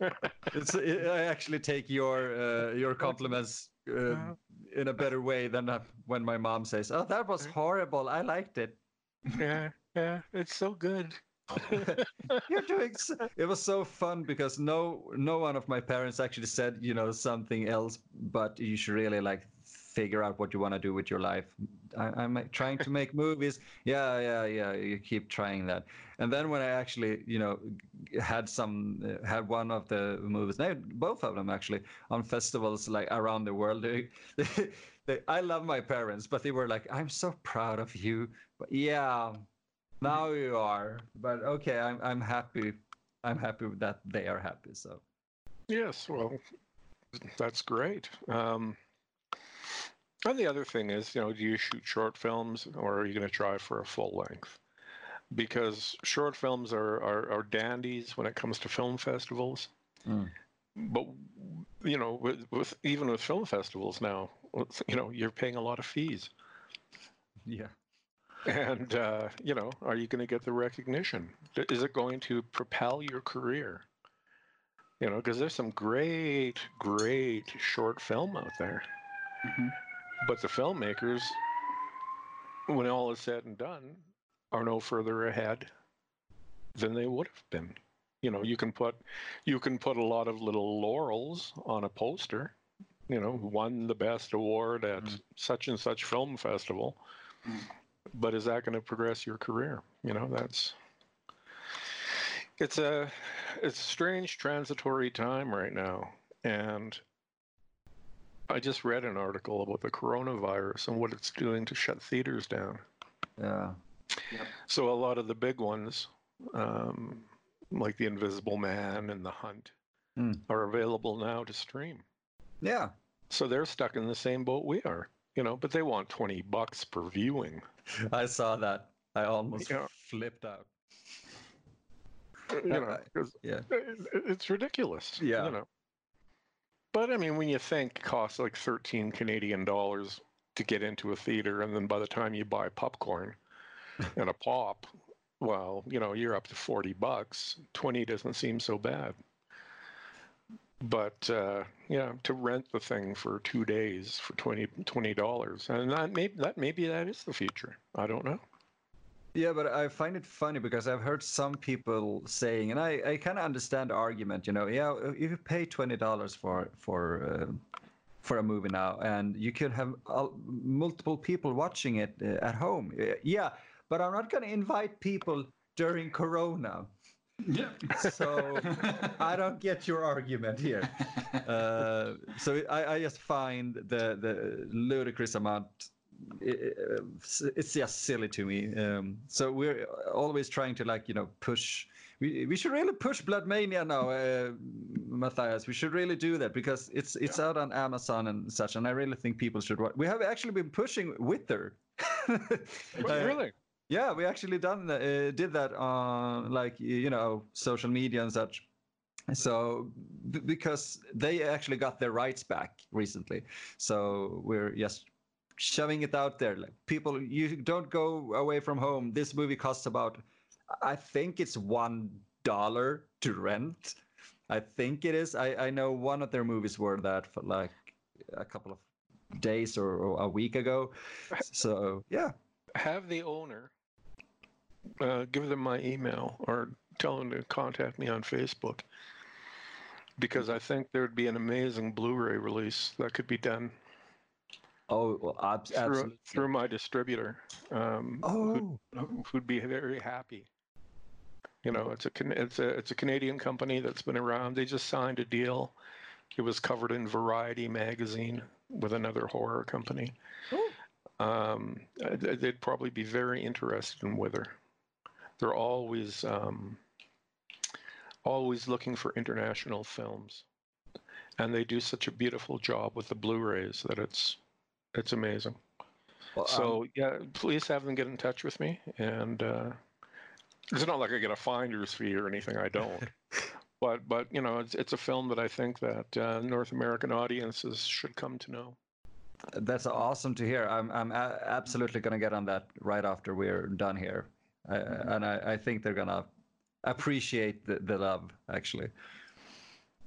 It's, I actually take your uh, your compliments uh, in a better way than uh, when my mom says, "Oh, that was horrible. I liked it." Yeah, yeah, it's so good. You're doing. So, it was so fun because no, no one of my parents actually said, you know, something else. But you should really like figure out what you want to do with your life. I, am trying to make movies. Yeah, yeah, yeah. You keep trying that. And then when I actually, you know, had some, had one of the movies, no, both of them actually, on festivals like around the world. They, they, they, I love my parents, but they were like, "I'm so proud of you." But yeah, now you are. But okay, I'm I'm happy. I'm happy that they are happy. So. Yes, well, that's great. Um, and the other thing is, you know, do you shoot short films or are you going to try for a full length? Because short films are, are, are dandies when it comes to film festivals. Mm. But, you know, with, with even with film festivals now, you know, you're paying a lot of fees. Yeah. And, uh, you know, are you going to get the recognition? Is it going to propel your career? You know, because there's some great, great short film out there. Mm-hmm. But the filmmakers, when all is said and done, are no further ahead than they would have been. You know, you can put you can put a lot of little laurels on a poster. You know, who won the best award at mm. such and such film festival. Mm but is that going to progress your career? You know, that's it's a it's a strange transitory time right now, and I just read an article about the coronavirus and what it's doing to shut theaters down. Yeah. Yep. So a lot of the big ones, um, like The Invisible Man and The Hunt, mm. are available now to stream. Yeah. So they're stuck in the same boat we are, you know, but they want 20 bucks per viewing. I saw that. I almost yeah. flipped out. You know, yeah, it's ridiculous. Yeah, you know. But I mean, when you think it costs like thirteen Canadian dollars to get into a theater, and then by the time you buy popcorn and a pop, well, you know, you're up to forty bucks. Twenty doesn't seem so bad. But uh, yeah, to rent the thing for two days for 20 dollars, and that maybe that maybe that is the future. I don't know. Yeah, but I find it funny because I've heard some people saying, and I, I kind of understand the argument. You know, yeah, if you pay twenty dollars for for uh, for a movie now, and you could have uh, multiple people watching it uh, at home. Yeah, but I'm not going to invite people during Corona. Yeah. so I don't get your argument here. Uh, so I, I, just find the the ludicrous amount. It, it's just silly to me. Um, so we're always trying to like you know push. We, we should really push Blood Mania now, uh, Matthias. We should really do that because it's it's yeah. out on Amazon and such, and I really think people should watch. We have actually been pushing Wither. uh, really? Yeah, we actually done uh, did that on like you know social media and such. So b- because they actually got their rights back recently, so we're just shoving it out there. Like people, you don't go away from home. This movie costs about, I think it's one dollar to rent. I think it is. I I know one of their movies were that for like a couple of days or, or a week ago. So yeah. Have the owner uh, give them my email or tell them to contact me on Facebook because I think there'd be an amazing Blu-ray release that could be done. Oh, well, absolutely. Through, through my distributor, um, oh. who'd, who'd be very happy. You know, it's a it's a it's a Canadian company that's been around. They just signed a deal. It was covered in Variety magazine with another horror company. Um, they'd probably be very interested in Wither they're always um, always looking for international films, and they do such a beautiful job with the Blu-rays that it's it's amazing. Well, so um, yeah, please have them get in touch with me, and uh, it's not like I get a finder's fee or anything. I don't. but but you know, it's it's a film that I think that uh, North American audiences should come to know. That's awesome to hear. I'm I'm a- absolutely going to get on that right after we're done here and I, I, think they're gonna appreciate the, the love actually.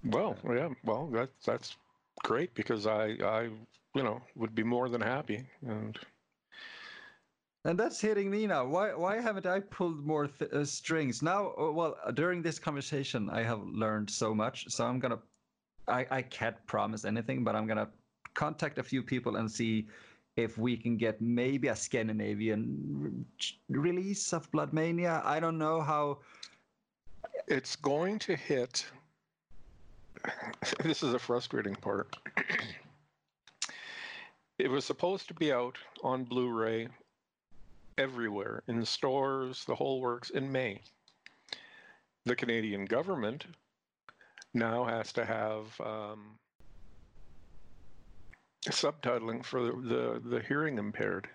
Well, yeah, well that's that's great because I I you know would be more than happy and And that's hitting me now. Why why haven't I pulled more th- uh, strings? Now, uh, well, during this conversation, I have learned so much. So I'm gonna, I I can't promise anything, but I'm gonna contact a few people and see if we can get maybe a Scandinavian re- release of Blood Mania. I don't know how. It's going to hit. This is a frustrating part. it was supposed to be out on Blu ray everywhere in stores, the whole works in May. The Canadian government now has to have um, subtitling for the, the, the hearing impaired.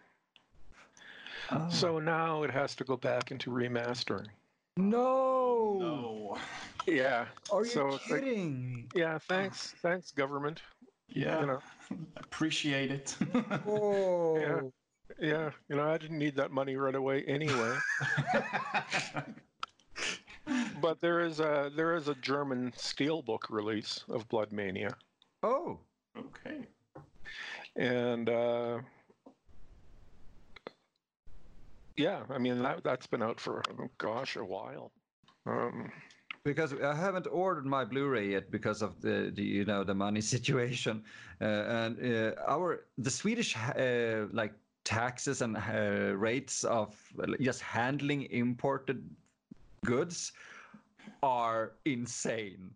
Oh. So now it has to go back into remastering. no. No. Yeah. Are you so it's like- kidding? yeah. Thanks. Thanks, government. Yeah. You know. Appreciate it. Oh. Yeah. You know, I didn't need that money right away anyway. but there is a there is a German steelbook release of Blood Mania, Oh. okay. And uh, yeah, I mean that that's been out for gosh a while. Um, because I haven't ordered my Blu-ray yet because of the, the you know the money situation, uh, and uh, our the Swedish uh, like taxes and uh, rates of just handling imported goods are insane.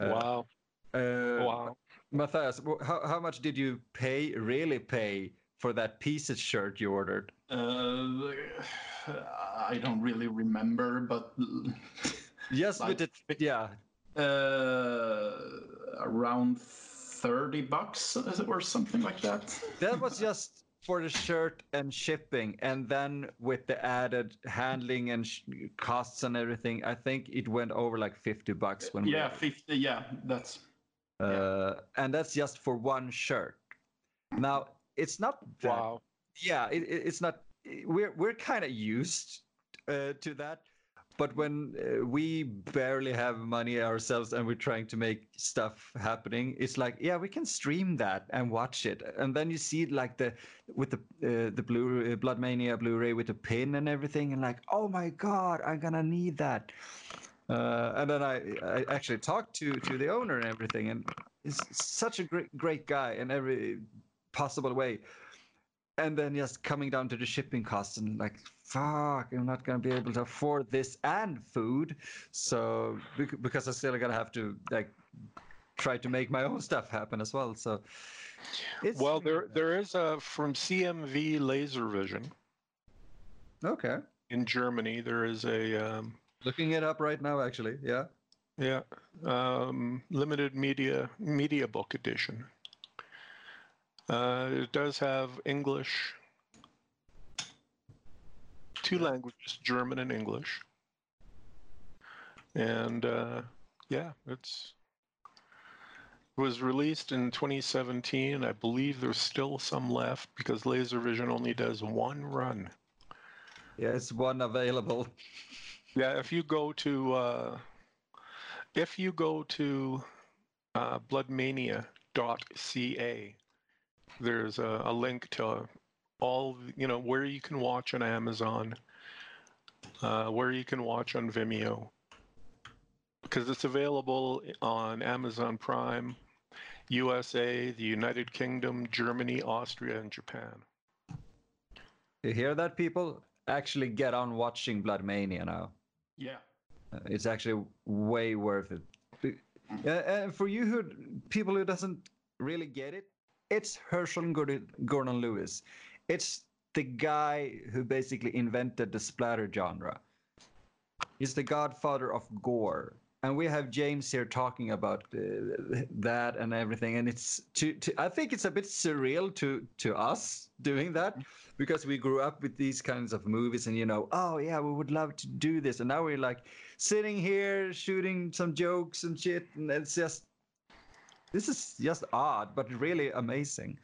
Uh, wow, Uh, wow. Matthias, how how much did you pay really pay for that pieces shirt you ordered? Uh, I don't really remember, but Yes, Like with it, yeah. uh, around 30 bucks or something like that. That was just for the shirt and shipping, and then with the added handling and sh- costs and everything, I think it went over like fifty bucks when Yeah, 50. Yeah, that's. Uh, and that's just for one shirt. Now it's not that. Wow. Yeah, it, it- it's not. We're we're kind of used uh, to that. But when uh, we barely have money ourselves and we're trying to make stuff happening, it's like, yeah, we can stream that and watch it, and then you see like the with the uh, the blue uh, Blood Mania Blu-ray with the pin and everything, and like, oh my god, I'm gonna need that. Uh, and then I, I actually talked to to the owner and everything, and he's such a great great guy in every possible way. And then just coming down to the shipping costs and like, fuck, I'm not gonna be able to afford this and food. So because I still gonna have to like try to make my own stuff happen as well. So it's Well, there there is a from CMV Laservision okay. in Germany. There is a um, Looking it up right now, actually. Yeah. yeah um, limited media media book edition. Uh, it does have English, two languages, German and English, and uh, yeah, it's it was released in 2017. I believe there's still some left because Laservision only does one run. Yeah, it's one available. Yeah, if you go to uh, if you go to uh, bloodmania.ca, there's a, a link to all you know where you can watch on Amazon, uh, where you can watch on Vimeo, because it's available on Amazon Prime, USA, the United Kingdom, Germany, Austria, and Japan. You hear that, people? Actually, get on watching Bloodmania now. Yeah. Uh, It's actually way worth it. Uh, and for you who people who doesn't really get it, it's Herschell Gordon Lewis. It's the guy who basically invented the splatter genre. He's the godfather of gore. And we have James here talking about uh, that and everything. And it's to, to I think it's a bit surreal to to us doing that because we grew up with these kinds of movies and you know, oh yeah, we would love to do this. And now we're like sitting here shooting some jokes and shit and it's just this is just odd but really amazing.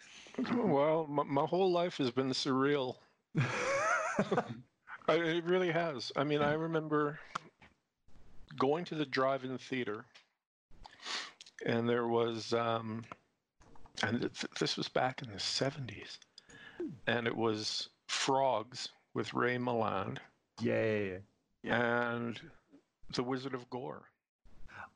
Well, my, my whole life has been surreal. I, it really has. I mean, I remember going to the drive-in theater, and there was, um, and th- this was back in the '70s, and it was Frogs with Ray Milland Yeah, yeah, yeah. and The Wizard of Gore.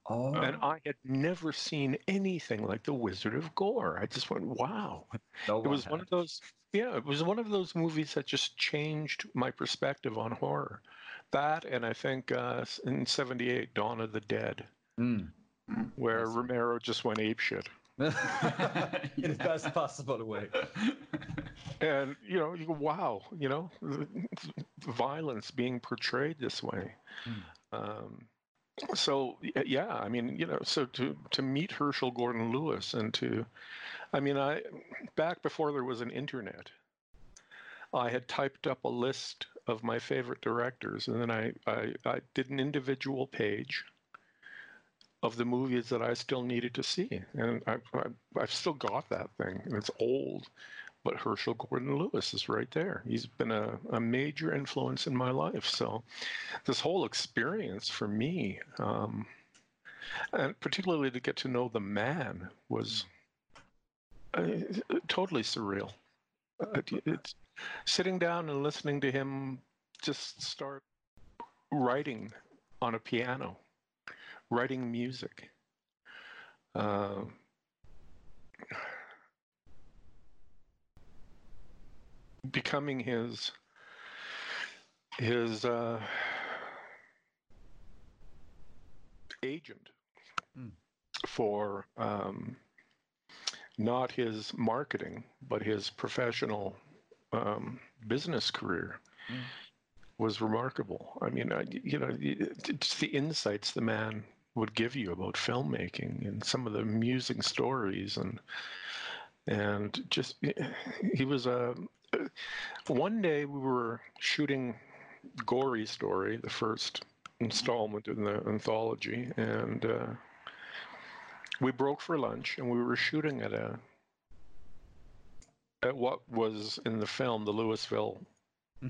Oh, And I had never seen anything like The Wizard of Gore. I just went, wow. no It was one of those, yeah, it was one of those movies that just changed my perspective on horror. That, and I think uh, in '78, Dawn of the Dead, Mm. where Yes. Romero just went apeshit. In the best possible way. And, you know, you go, wow, you know, violence being portrayed this way. Um, so yeah, I mean, you know, so to to meet Herschell Gordon Lewis and to, I mean, I back before there was an internet, I had typed up a list of my favorite directors, and then I I, I did an individual page of the movies that I still needed to see, and I, I I've still got that thing, and it's old. But Herschell Gordon Lewis is right there. He's been a, a major influence in my life. So, this whole experience for me, um, and particularly to get to know the man, was uh, totally surreal. Uh, it's sitting down and listening to him just start writing on a piano, writing music. Uh, becoming his his uh, agent Mm. for um, not his marketing but his professional um, business career Mm. was remarkable. I mean, I, you know, just the insights the man would give you about filmmaking and some of the amusing stories and and just he was a one day we were shooting gory story the first installment in the anthology and uh, we broke for lunch and we were shooting at a at what was in the film the louisville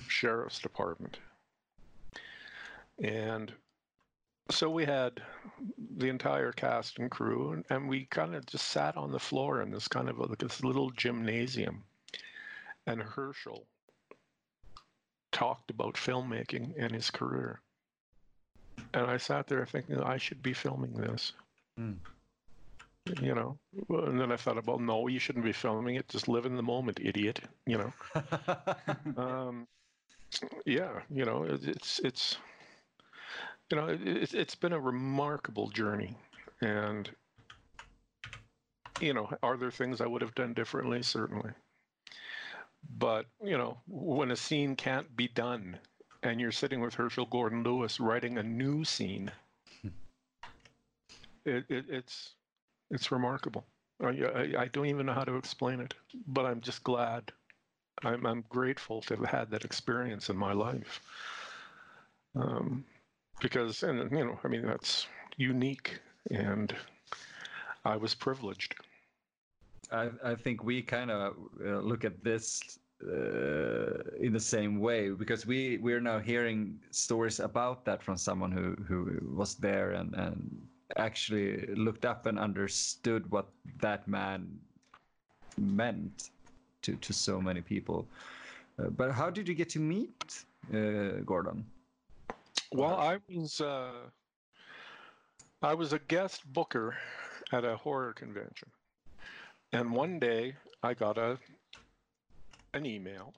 sheriff's department. And so we had the entire cast and crew and, and we kind of just sat on the floor in this kind of a, like this little gymnasium. And herschell talked about filmmaking and his career. And i sat there thinking i should be filming this. Mm. You know and then i thought about no you shouldn't be filming it. Just live in the moment idiot you know? Um, yeah, you know, it, it's it's you know, it, it's it's been a remarkable journey, and you know, are there things I would have done differently? Certainly, but you know, when a scene can't be done, and you're sitting with Herschell Gordon Lewis writing a new scene, it, it it's it's remarkable. I, I, don't even know how to explain it, but I'm just glad I'm, I'm grateful to have had that experience in my life. Um, because, and you know, I mean, that's unique, and I was privileged. I, I think we kind of uh, look at this uh, in the same way because we we're now hearing stories about that from someone who who was there and and actually looked up and understood what that man meant to to so many people. Uh, but how did you get to meet uh, Gordon? Well, I was uh, I was a guest booker at a horror convention, and one day I got a an email,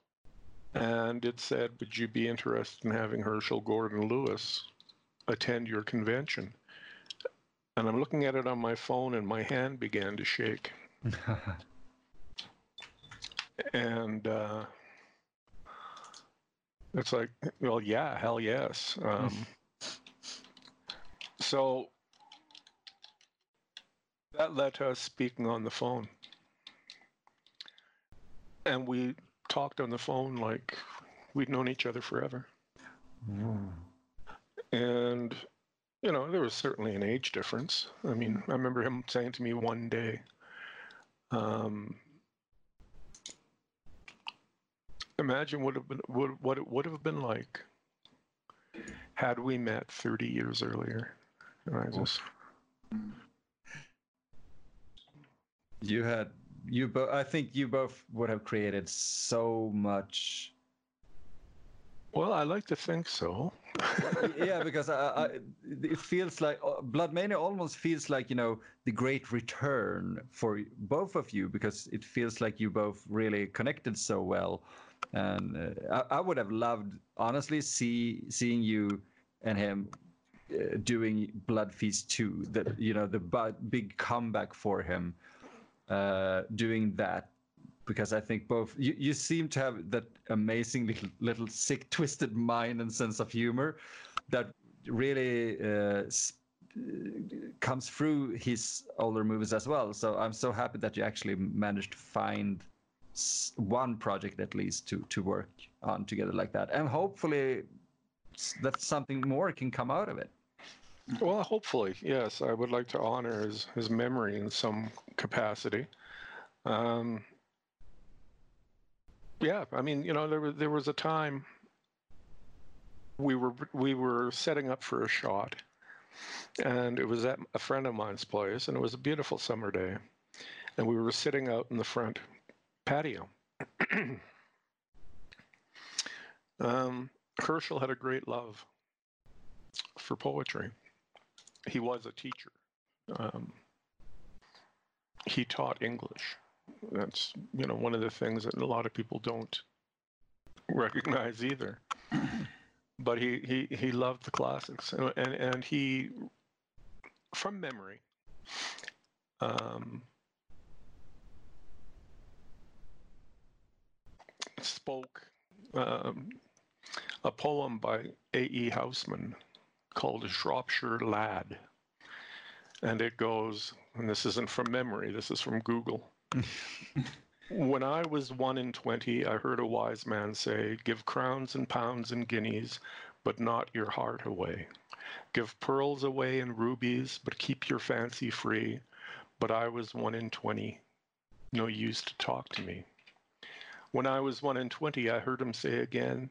and it said, "Would you be interested in having Herschell Gordon Lewis attend your convention?" And I'm looking at it on my phone, and my hand began to shake. and uh, it's like, well, yeah, hell yes. Um, so that led to us speaking on the phone, and we talked on the phone like we'd known each other forever. And you know, there was certainly an age difference. I mean, I remember him saying to me one day, um, imagine what have been what, what it would have been like had we met 30 years earlier. And I just You had you both. I think you both would have created so much Well, I like to think so. yeah, because I, I, it feels like uh, Blood Mania almost feels like you know the great return for both of you because it feels like you both really connected so well, and uh, I, I, would have loved honestly see seeing you and him uh, doing Blood Feast 2, that you know the big comeback for him, uh, doing that because I think both you, you seem to have that amazing little, little sick, twisted mind and sense of humor that really uh, comes through his older movies as well. So I'm so happy that you actually managed to find one project at least to to work on together like that, and hopefully that something more can come out of it. Well, hopefully, yes. I would like to honor his his memory in some capacity. Um, yeah, I mean, you know, there was there was a time we were we were setting up for a shot, and it was at a friend of mine's place, and it was a beautiful summer day, and we were sitting out in the front patio. um, Herschell had a great love for poetry. He was a teacher. Um, he taught English that's you know one of the things that a lot of people don't recognize either. but he, he, he loved the classics and, and, and he from memory um, spoke um, a poem by A.E. Housman called A Shropshire Lad. And it goes, and this isn't from memory, this is from Google when I was one in 20, I heard a wise man say, Give crowns and pounds and guineas, but not your heart away. Give pearls away and rubies, but keep your fancy free. But I was one in 20. No use to talk to me. When I was one in 20, I heard him say again,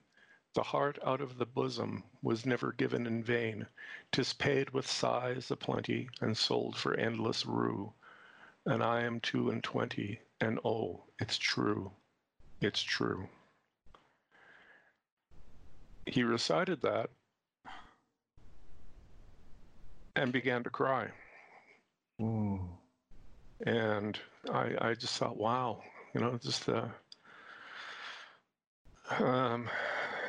The heart out of the bosom was never given in vain. Tis paid with sighs aplenty and sold for endless rue and I am two and twenty, and oh, it's true, it's true. He recited that and began to cry. Ooh. And I, I just thought, wow, you know, just the um,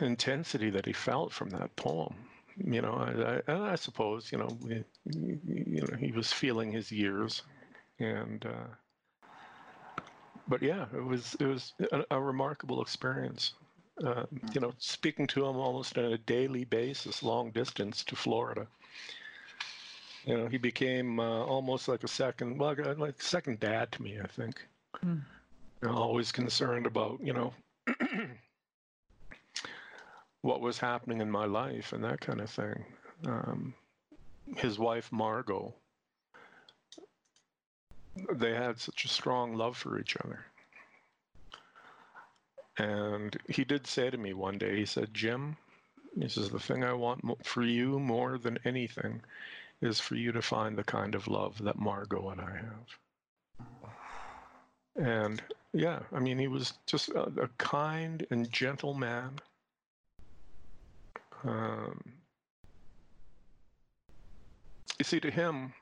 intensity that he felt from that poem. You know, I, I, I suppose, you know, you know, he was feeling his years and uh, but yeah, it was it was a, a remarkable experience. Uh, you know, speaking to him almost on a daily basis, long distance to Florida. You know, he became uh, almost like a second, well, like second dad to me. I think. Mm. You know, always concerned about you know what was happening in my life and that kind of thing. Um, his wife Margot they had such a strong love for each other. And he did say to me one day, he said, Jim, he says, the thing I want for you more than anything is for you to find the kind of love that Margot and I have. And yeah, I mean, he was just a, a kind and gentle man. Um, you see, to him,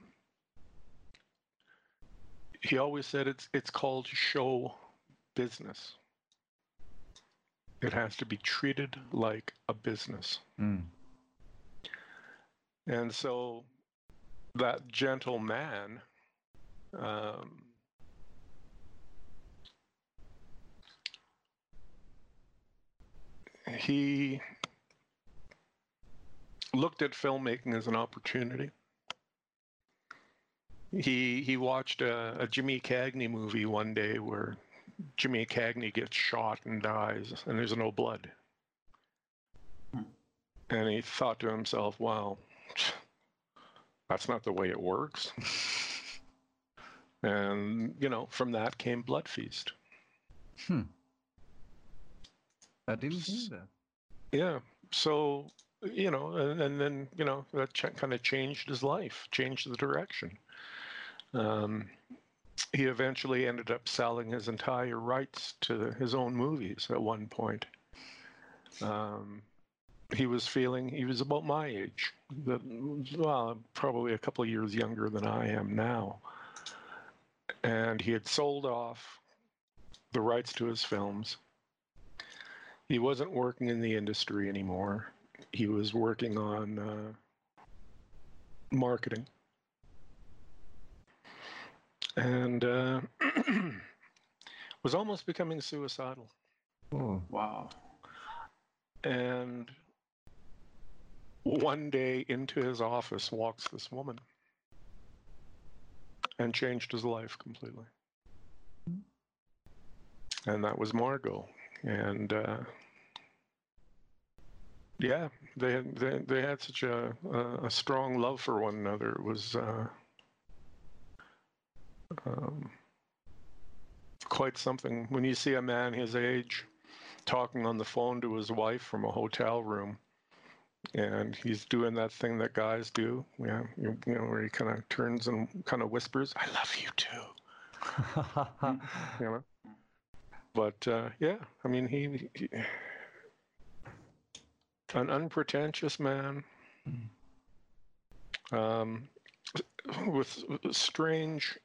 he always said it's it's called show business. It has to be treated like a business. Mm. And so that gentle man um, he looked at filmmaking as an opportunity he he watched a, a Jimmy Cagney movie one day where Jimmy Cagney gets shot and dies, and there's no blood. And he thought to himself, "Wow, that's not the way it works." and you know, from that came Blood Feast. Hmm. I didn't know that. Yeah. So you know, and, and then you know that ch- kind of changed his life, changed the direction. Um, he eventually ended up selling his entire rights to his own movies at one point. Um, he was feeling he was about my age, that well, probably a couple of years younger than I am now, and he had sold off the rights to his films. He wasn't working in the industry anymore. He was working on uh, marketing and uh, was almost becoming suicidal. Oh. Wow. And one day into his office walks this woman and changed his life completely. And that was Margot. And uh, yeah, they had they, they had such a, a, a strong love for one another. It was uh, um, quite something. When you see a man his age talking on the phone to his wife from a hotel room and he's doing that thing that guys do yeah you, you know where he kind of turns and kind of whispers i love you too. You know? But uh, yeah i mean he, he an unpretentious man. Um, with strange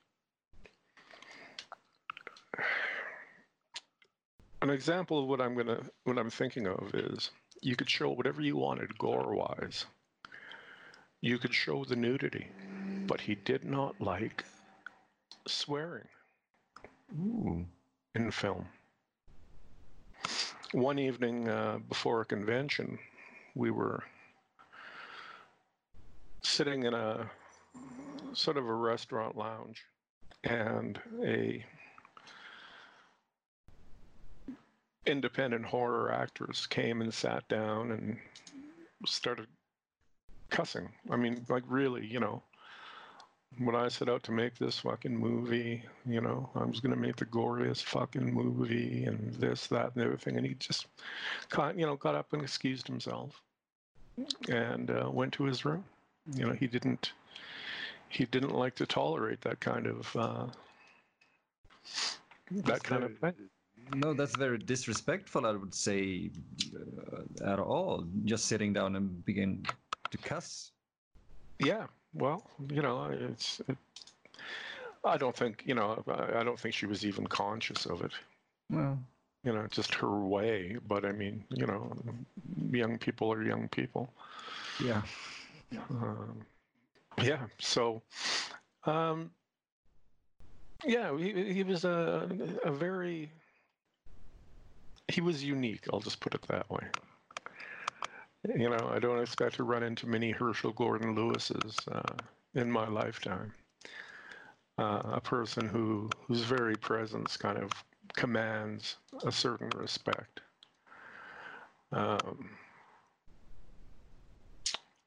an example of what I'm gonna what I'm thinking of is you could show whatever you wanted gore wise. You could show the nudity, but he did not like swearing Ooh. in film. One evening uh, before a convention, we were sitting in a sort of a restaurant lounge, and a independent horror actors came and sat down and started cussing. I mean, like really, you know, when I set out to make this fucking movie, you know, I was going to make the goriest fucking movie and this, that, and everything. And he just, got, you know, got up and excused himself and uh, went to his room. You know, he didn't, he didn't like to tolerate that kind of, uh, that kind of thing. No, that's very disrespectful. I would say uh, at all. Just sitting down and begin to cuss. Yeah, well, you know, it's. It, I don't think you know. I I don't think she was even conscious of it. Well, You know, just her way. But I mean, you know, young people are young people. yeah. Um, yeah. So, um, yeah, he he was a a very. He was unique. I'll just put it that way. You know, I don't expect to run into many Herschell Gordon Lewises uh, in my lifetime. Uh, a person who whose very presence kind of commands a certain respect. Um,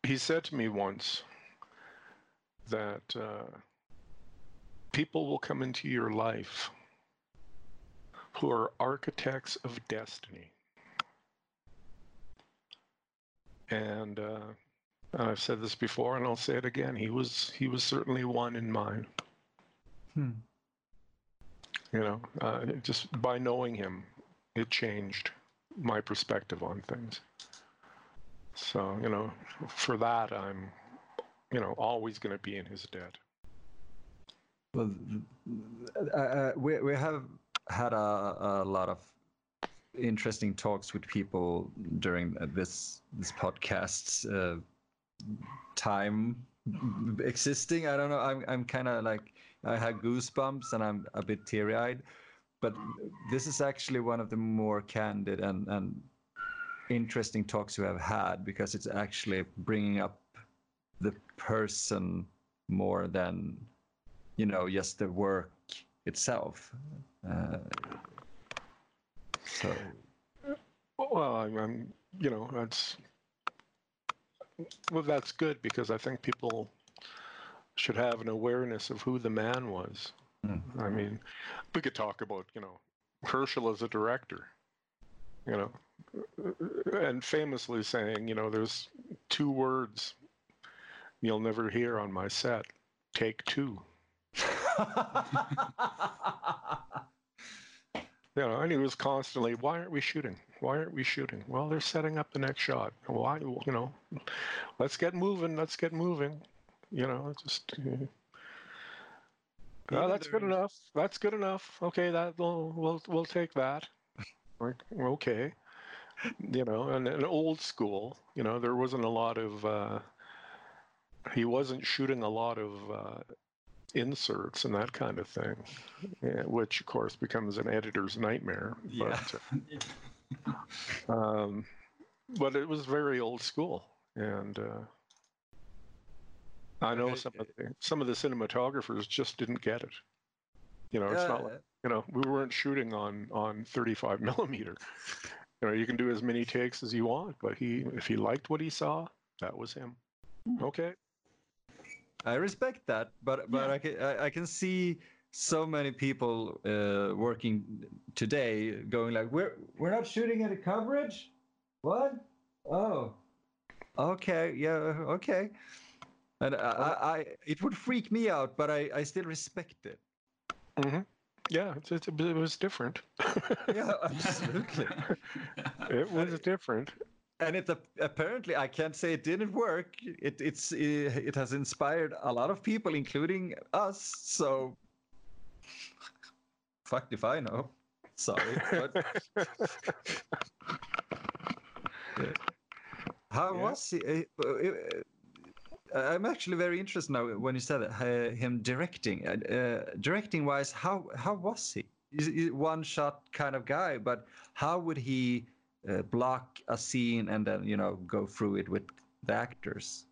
he said to me once that uh, people will come into your life who are architects of destiny. And uh, I've said this before, and I'll say it again. He was he was certainly one in mine. Hmm. You know, uh, just by knowing him, it changed my perspective on things. So you know, for that, I'm, you know, always going to be in his debt. Well, uh, uh, we we have had a, a lot of interesting talks with people during this this podcast's uh, time existing. I don't know. I'm I'm kind of like I had goosebumps and I'm a bit teary eyed, but this is actually one of the more candid and and interesting talks we have had because it's actually bringing up the person more than you know just the work itself uh, so Well, I'm, I'm, you know, that's well, that's good because I think people should have an awareness of who the man was. Mm. I mean, we could talk about, you know, Herschell as a director, you know, and famously saying, you know, there's two words you'll never hear on my set take two. You know, and he was constantly, "Why aren't we shooting? Why aren't we shooting? Well, they're setting up the next shot. Why? You know, let's get moving. Let's get moving. You know, just." Uh, well, that's good enough. That's good enough. Okay, that we'll we'll we'll take that. Okay, you know, and, and old school. You know, there wasn't a lot of. Uh, he wasn't shooting a lot of uh, inserts and that kind of thing, yeah, which of course becomes an editor's nightmare. Yeah. But, uh, um, but it was very old school, and uh, I know some of the, some of the cinematographers just didn't get it. You know, it's not like Uh, you know we weren't shooting on on 35 millimeter. You know, you can do as many takes as you want, but he if he liked what he saw, that was him. Okay. I respect that, but but Yeah. I can I, I can see so many people uh, working today going like we're we're not shooting any coverage. What? Oh, okay, yeah, okay. And I, I, I it would freak me out, but I, I still respect it. hmm Yeah, it's, it's, it was different. Yeah, absolutely. it was different. And it apparently I can't say it didn't work. It it's uh, it has inspired a lot of people, including us. So fuck if I know. Sorry, but how Yeah. was he? uh, uh, uh, I'm actually very interested now when you said that, uh, him directing. Uh, directing wise, how how was he? He's one shot kind of guy, but how would he uh, block a scene and then you know go through it with the actors?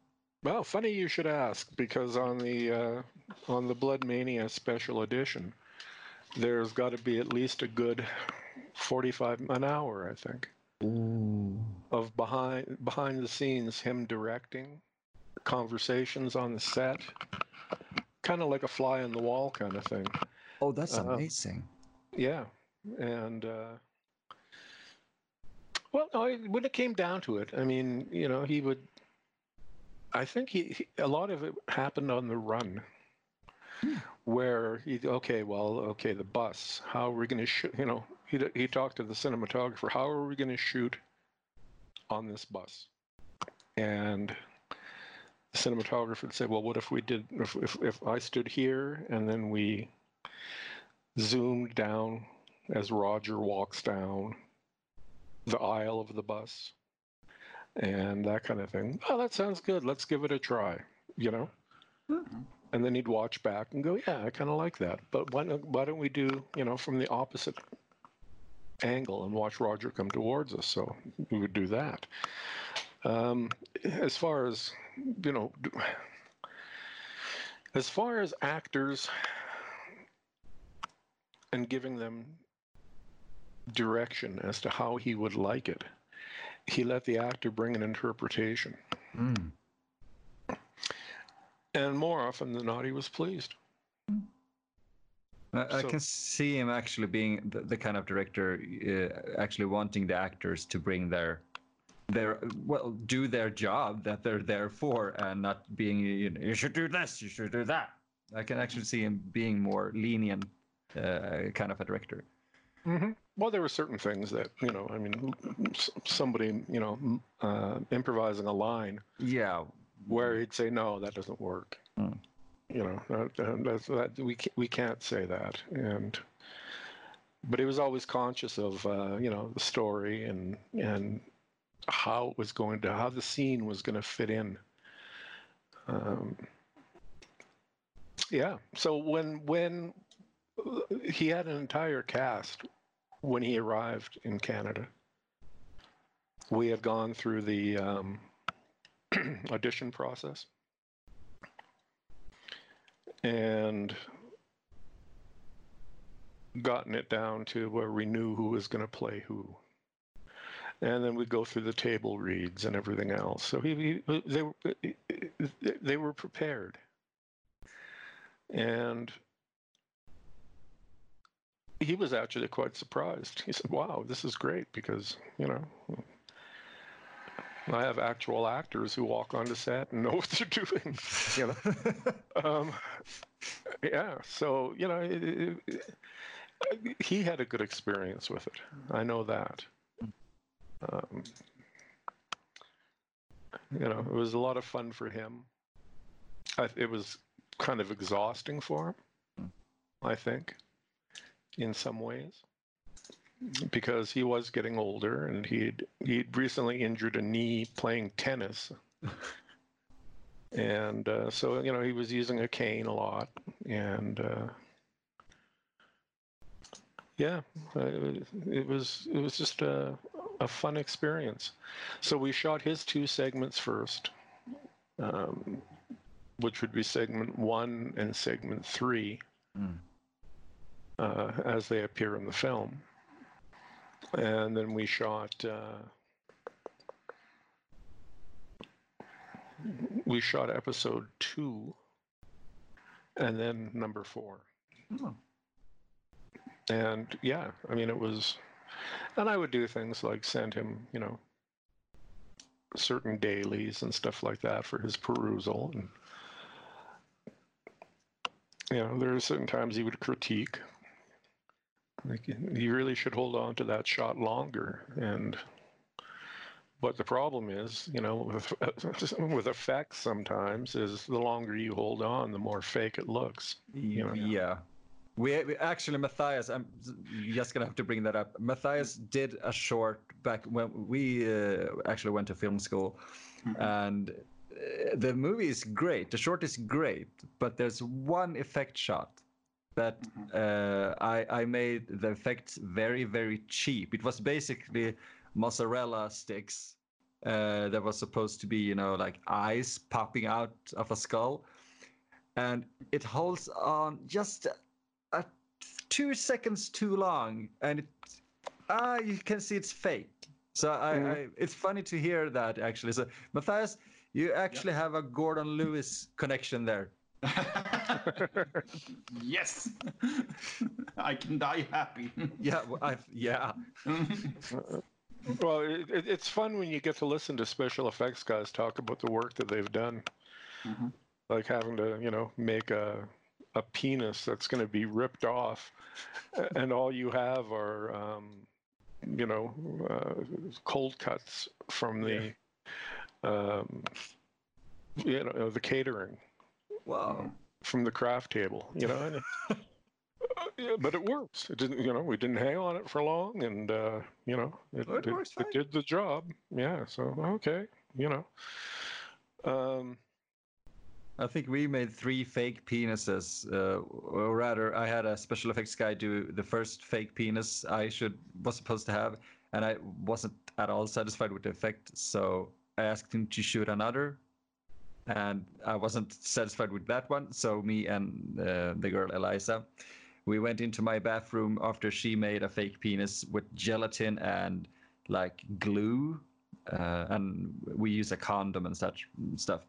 Well, funny you should ask because on the uh, on the Blood Mania special edition, there's got to be at least a good forty-five an hour, I think, of behind behind the scenes him directing conversations on the set, kind of like a fly on the wall kind of thing. Oh, that's Uh, amazing. Yeah, and uh, well, no, when it came down to it, I mean, you know, he would. I think he, he a lot of it happened on the run, hmm. where he okay, well, okay, the bus. How are we going to shoot? You know, he he talked to the cinematographer. How are we going to shoot on this bus? And the cinematographer would say, well, what if we did? If if, if I stood here and then we zoomed down as Roger walks down the aisle of the bus and that kind of thing. Oh, that sounds good. Let's give it a try, you know? And then he'd watch back and go, yeah, I kind of like that. But why don't, why don't we do, you know, from the opposite angle and watch Roger come towards us? So we would do that. Um, as far as, you know, as far as actors and giving them direction as to how he would like it. He let the actor bring an interpretation. Mm. And more often than not, he was pleased. I, I can see him actually being the, the kind of director, uh, actually wanting the actors to bring their, their well, do their job that they're there for, and not being you, know, you should do this, you should do that. I can actually see him being more lenient, uh, kind of a director. Mm-hmm. Well, there were certain things that, you know, I mean, somebody, you know, uh, improvising a line Yeah, where he'd say, no, that doesn't work. Mm. You know, that, that, that, we, can't, we can't say that. And, but he was always conscious of, uh, you know, the story and, and how it was going to, how the scene was going to fit in. Um, yeah. So when, when uh, he had an entire cast when he arrived in Canada, we had gone through the, um, audition process. And gotten it down to where we knew who was going to play who. And then we go through the table reads and everything else. So he, he they they were prepared. And he was actually quite surprised. He said, "Wow, this is great because, you know, I have actual actors who walk onto set and know what they're doing. You know, um, yeah. So you know, it, it, he had a good experience with it. I know that. Um, you know, it was a lot of fun for him. I, it was kind of exhausting for him, I think, in some ways, because he was getting older and he'd he'd recently injured a knee playing tennis, and uh, so you know he was using a cane a lot, and uh, yeah, uh, it was it was just a a fun experience. So we shot his two segments first. Um, which would be segment one and segment three Mm. Uh, as they appear in the film. And then we shot. Uh, we shot episode two, and then number four. Oh. And yeah, I mean, it was, and I would do things like send him, you know, certain dailies and stuff like that for his perusal. And, you know, there are certain times he would critique. Like, you really should hold on to that shot longer. And, but the problem is, you know, with, with effects sometimes is the longer you hold on, the more fake it looks. You know? Yeah. We, we actually Matthias. I'm just gonna have to bring that up. Matthias did a short back when we uh, actually went to film school, and uh, the movie is great. The short is great, but there's one effect shot that uh, I I made the effects very very cheap. It was basically mozzarella sticks uh, that was supposed to be you know like eyes popping out of a skull, and it holds on just a, two seconds too long, and it ah you can see it's fake. So I, I it's funny to hear that actually. So Matthias, you actually have a Gordon Lewis connection there. Yes, I can die happy. Yeah, well, I yeah. Well, it, it, it's fun when you get to listen to special effects guys talk about the work that they've done, Mhm. like having to, you know, make a a penis that's going to be ripped off, and all you have are, um, you know, uh, cold cuts from the, um, you know, the catering Wow. from the craft table, you know. And uh, yeah, but it works. It didn't, you know, we didn't hang on it for long, and uh, you know, it, it it, it did the job. Yeah. So okay, you know. Um, I think we made three fake penises, uh, or rather, I had a special effects guy do the first fake penis I should was supposed to have, and I wasn't at all satisfied with the effect. So I asked him to shoot another, and I wasn't satisfied with that one. So me and uh, the girl Eliza, we went into my bathroom after she made a fake penis with gelatin and like glue, uh, and we use a condom and such stuff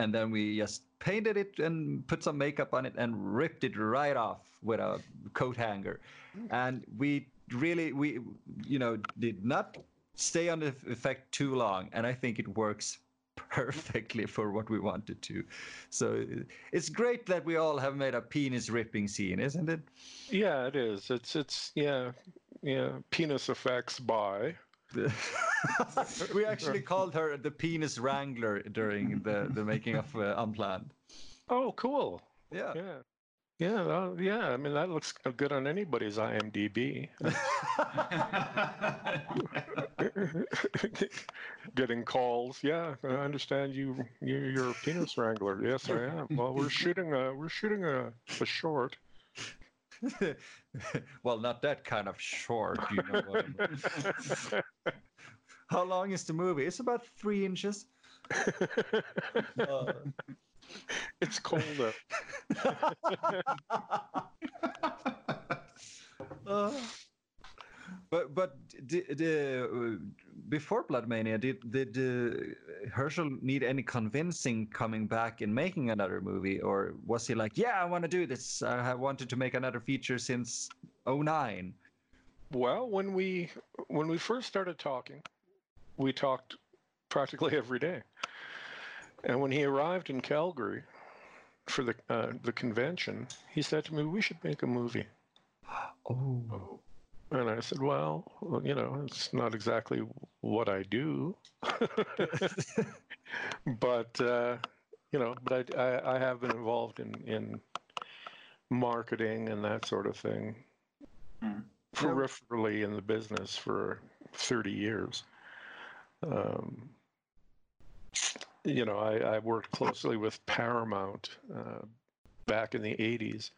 and then we just painted it and put some makeup on it and ripped it right off with a coat hanger and we really we you know did not stay on the effect too long and i think it works perfectly for what we wanted to so it's great that we all have made a penis ripping scene isn't it yeah, it is. It's it's yeah yeah penis effects by. we actually called her the penis wrangler during the the making of uh, unplanned Oh, cool. yeah Yeah. Yeah, that- yeah. I mean, that looks good on anybody's IMDb. Getting calls. Yeah, I understand you. you- You're a penis wrangler. Yes, I am. Well, we're shooting a we're shooting a, a short. well, not that kind of short. You know what I mean. How long is the movie? It's about three inches. Uh, it's cold out. uh, but but the, the, uh, before Blood Mania, did did uh, Herschell need any convincing coming back and making another movie, or was he like, yeah, I want to do this. I have wanted to make another feature since 09. Well, when we when we first started talking, we talked practically every day. And when he arrived in Calgary for the uh, the convention, he said to me, "We should make a movie." Oh. And I said, well, well, you know, it's not exactly what I do, but uh, you know, but I, I, I have been involved in in marketing and that sort of thing, Mm. peripherally in the business for thirty years. Um, you know, I, I worked closely with Paramount uh, back in the '80s,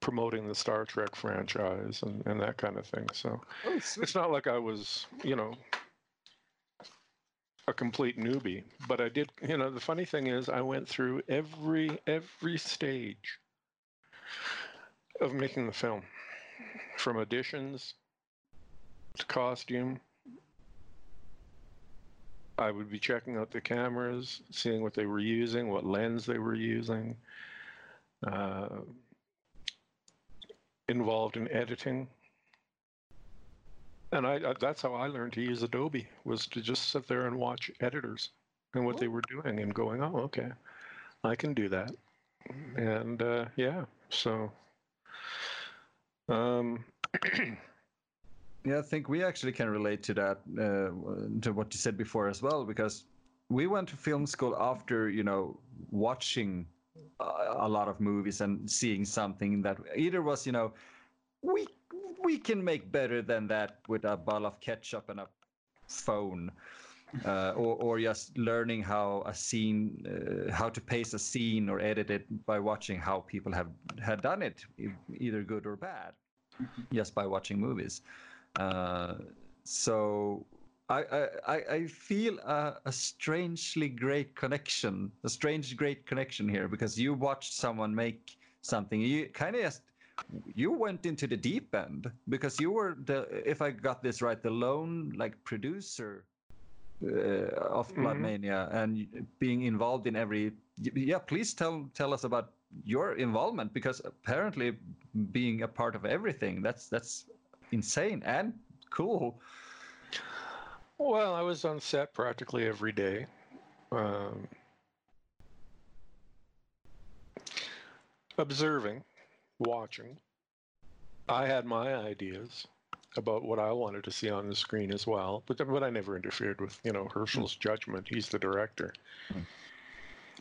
promoting the Star Trek franchise and, and that kind of thing. So Oh, it's not like I was, you know, a complete newbie, but I did, you know, the funny thing is I went through every every stage of making the film from auditions to costume. I would be checking out the cameras, seeing what they were using, what lens they were using. Uh, involved in editing and I, I that's how I learned to use Adobe was to just sit there and watch editors and what they were doing and going, oh, okay, I can do that. And uh, yeah, so um, Yeah, I think we actually can relate to that, uh, to what you said before as well, because we went to film school after, you know, watching a, a lot of movies and seeing something that either was, you know, we we can make better than that with a bottle of ketchup and a phone. Uh, or, or just learning how a scene, uh, how to pace a scene or edit it by watching how people have had done it, either good or bad, just by watching movies. Uh, so I, I, I- feel a, a strangely great connection, a strange great connection here because you watched someone make something. You kind of just you went into the deep end because you were the, if I got this right, the lone like producer uh, of Blood Mhm. Mania and being involved in every. Yeah, please tell tell us about your involvement because apparently being a part of everything that's that's insane and cool. well, I was on set practically every day. Um, observing, watching. I had my ideas about what I wanted to see on the screen as well, but but I never interfered with you know Herschell's judgment. He's the director. Mm.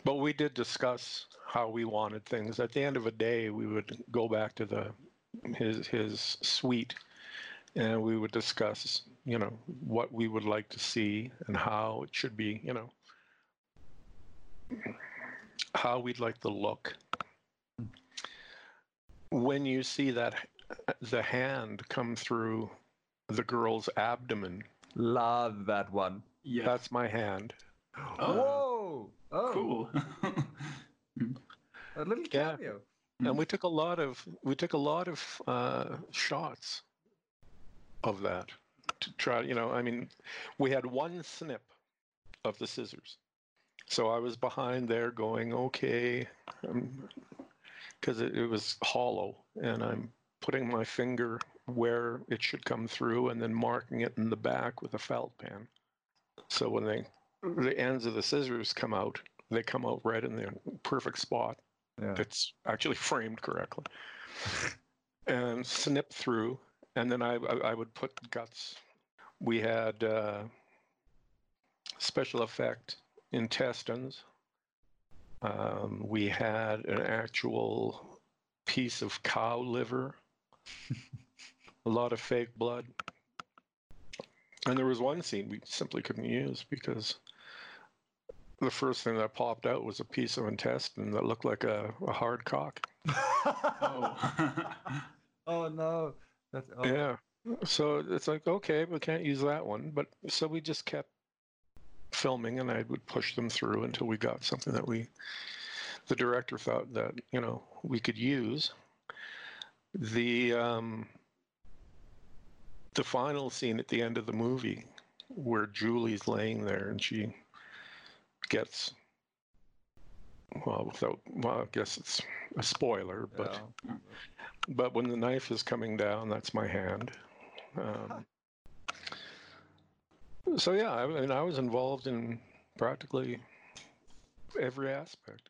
But we did discuss how we wanted things. At the end of a day, we would go back to the his his suite, and we would discuss you know what we would like to see and how it should be you know how we'd like the look when you see that the hand come through the girl's abdomen Love that one. Yeah. that's my hand Oh, Whoa! Oh, cool. a little Yeah. cameo. and we took a lot of we took a lot of uh, shots of that to try you know i mean we had one snip of the scissors. So i was behind there going okay um, because it, it was hollow and i'm putting my finger where it should come through and then marking it in the back with a felt pen. So when they the ends of the scissors come out they come out right in the perfect spot. Yeah. it's actually framed correctly. And snip through and then I, I i would put guts. We had uh special effect intestines. Um, we had an actual piece of cow liver. A lot of fake blood. And there was one scene we simply couldn't use because the first thing that popped out was a piece of intestine that looked like a, a hard cock. Oh. oh no! That's oh. Yeah. So it's like, okay, we can't use that one. But so we just kept filming and I would push them through until we got something that we, the director thought that, you know, we could use. The, um, the final scene at the end of the movie where Julie's laying there and she gets, well, without, well, I guess it's a spoiler, but Yeah. But when the knife is coming down, that's my hand. Um, so yeah, I mean, I was involved in practically every aspect.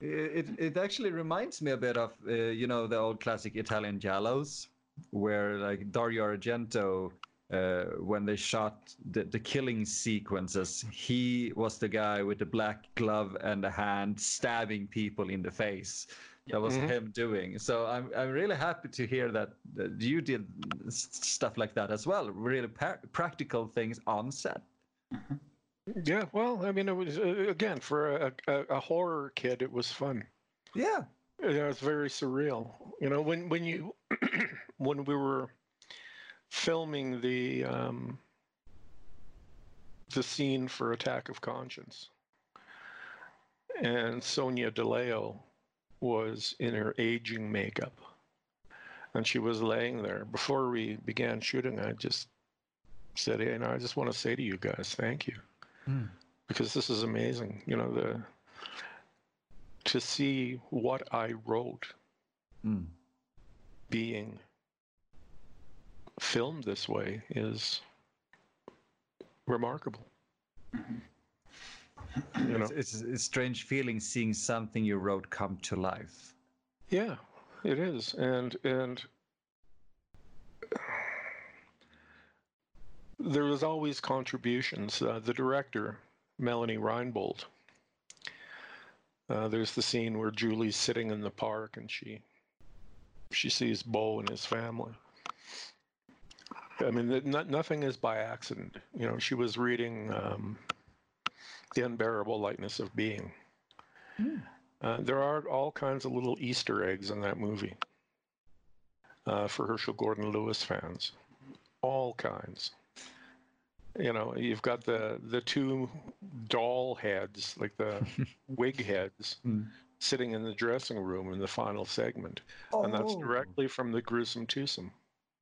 It it actually reminds me a bit of uh, you know the old classic Italian giallos, where like Dario Argento, uh, when they shot the, the killing sequences, he was the guy with the black glove and the hand stabbing people in the face. That was Mhm. him doing. So I'm I'm really happy to hear that, that you did stuff like that as well. Really pa- practical things on set. Yeah, well, I mean, it was uh, again for a, a, a horror kid, it was fun. Yeah. You know, it's very surreal. You know, when when you when we were filming the um, the scene for Attack of Conscience, and Sonia DeLeo was in her aging makeup, and she was laying there. Before we began shooting, I just said, "Hey, no, I just want to say to you guys, thank you." Mm. because this is amazing. You know, the to see what I wrote Mm. being filmed this way is remarkable. You know, It's, it's a strange feeling seeing something you wrote come to life. yeah, it is, and and there was always contributions. Uh, the director, Melanie Reinbold. Uh, there's the scene where Julie's sitting in the park and she she sees Bo and his family. I mean, th- no, nothing is by accident. You know, she was reading um, The Unbearable Lightness of Being. Uh, there are all kinds of little Easter eggs in that movie uh, for Herschell Gordon Lewis fans. All kinds. You know, you've got the the two doll heads, like the wig heads, Mm. sitting in the dressing room in the final segment, and that's directly from the gruesome twosome.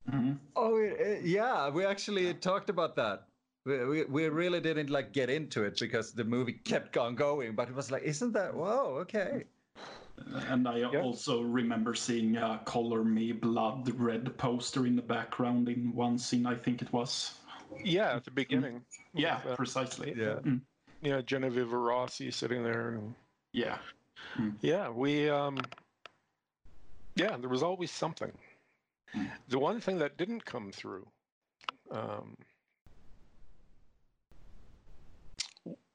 Mhm. Oh, uh, yeah. We actually talked about that. We, we, we really didn't like get into it because the movie kept on going. But it was like, isn't that? Whoa, okay. And I also remember seeing a Color Me Blood red poster in the background in one scene, I think it was. Yeah, at the beginning. Yeah, with, uh, precisely. Yeah. Mm. yeah, Genevieve Rossi sitting there, and Yeah. yeah, we um, yeah, there was always something. Mm. The one thing that didn't come through, um,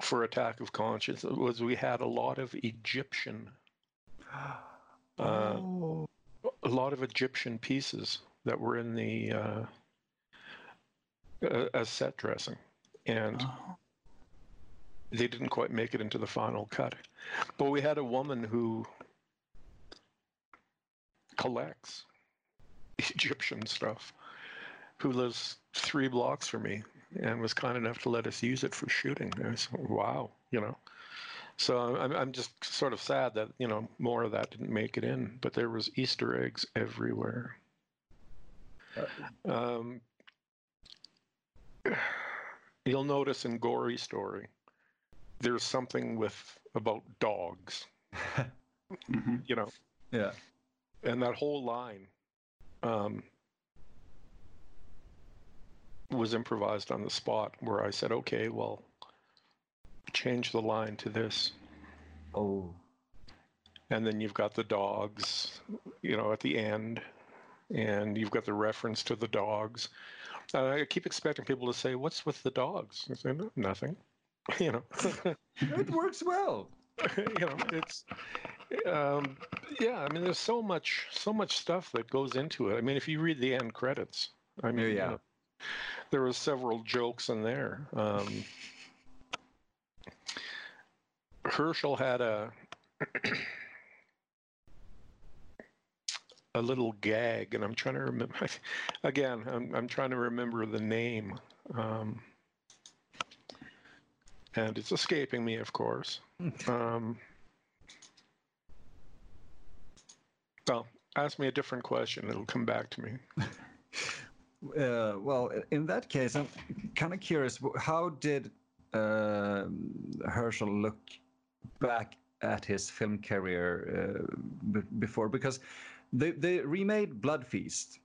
for Attack of Conscience was we had a lot of Egyptian, uh, oh. a lot of Egyptian pieces that were in the uh, uh, as set dressing, and Oh. they didn't quite make it into the final cut. But we had a woman who collects Egyptian stuff, who lives three blocks from me, and was kind enough to let us use it for shooting. I was, wow, you know. So I'm I'm just sort of sad that you know more of that didn't make it in, but there was Easter eggs everywhere. Um, you'll notice in Gory Story, there's something with about dogs, Mhm. you know, Yeah. and that whole line um, was improvised on the spot where I said, okay, well, change the line to this. Oh. And then you've got the dogs, you know, at the end, and you've got the reference to the dogs. Uh, I keep expecting people to say, what's with the dogs? I say, "No, nothing. you know, It works well. you know, it's um, yeah. I mean, there's so much, so much stuff that goes into it. I mean, if you read the end credits, I mean, you Yeah. know, there were several jokes in there. Um, Herschell had a a little gag, and I'm trying to remember. Again, I'm I'm trying to remember the name, um, and it's escaping me, of course. Um, well, ask me a different question; it'll come back to me. Uh, well, in that case, I'm kind of curious. How did uh, Herschell look back at his film career uh, before? Because they they remade Blood Feast,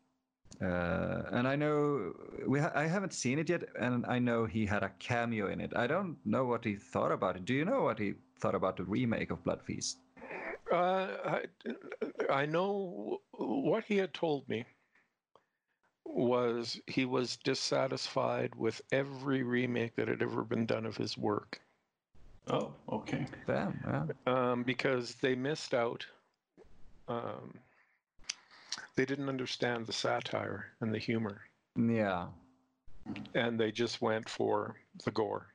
uh, and I know we ha- I haven't seen it yet, and I know he had a cameo in it. I don't know what he thought about it. Do you know what he thought about the remake of Blood Feast? Uh, I, I know what he had told me was he was dissatisfied with every remake that had ever been done of his work Oh, okay. Damn. Yeah. um, because they missed out. Um, they didn't understand the satire and the humor, Yeah. and they just went for the gore.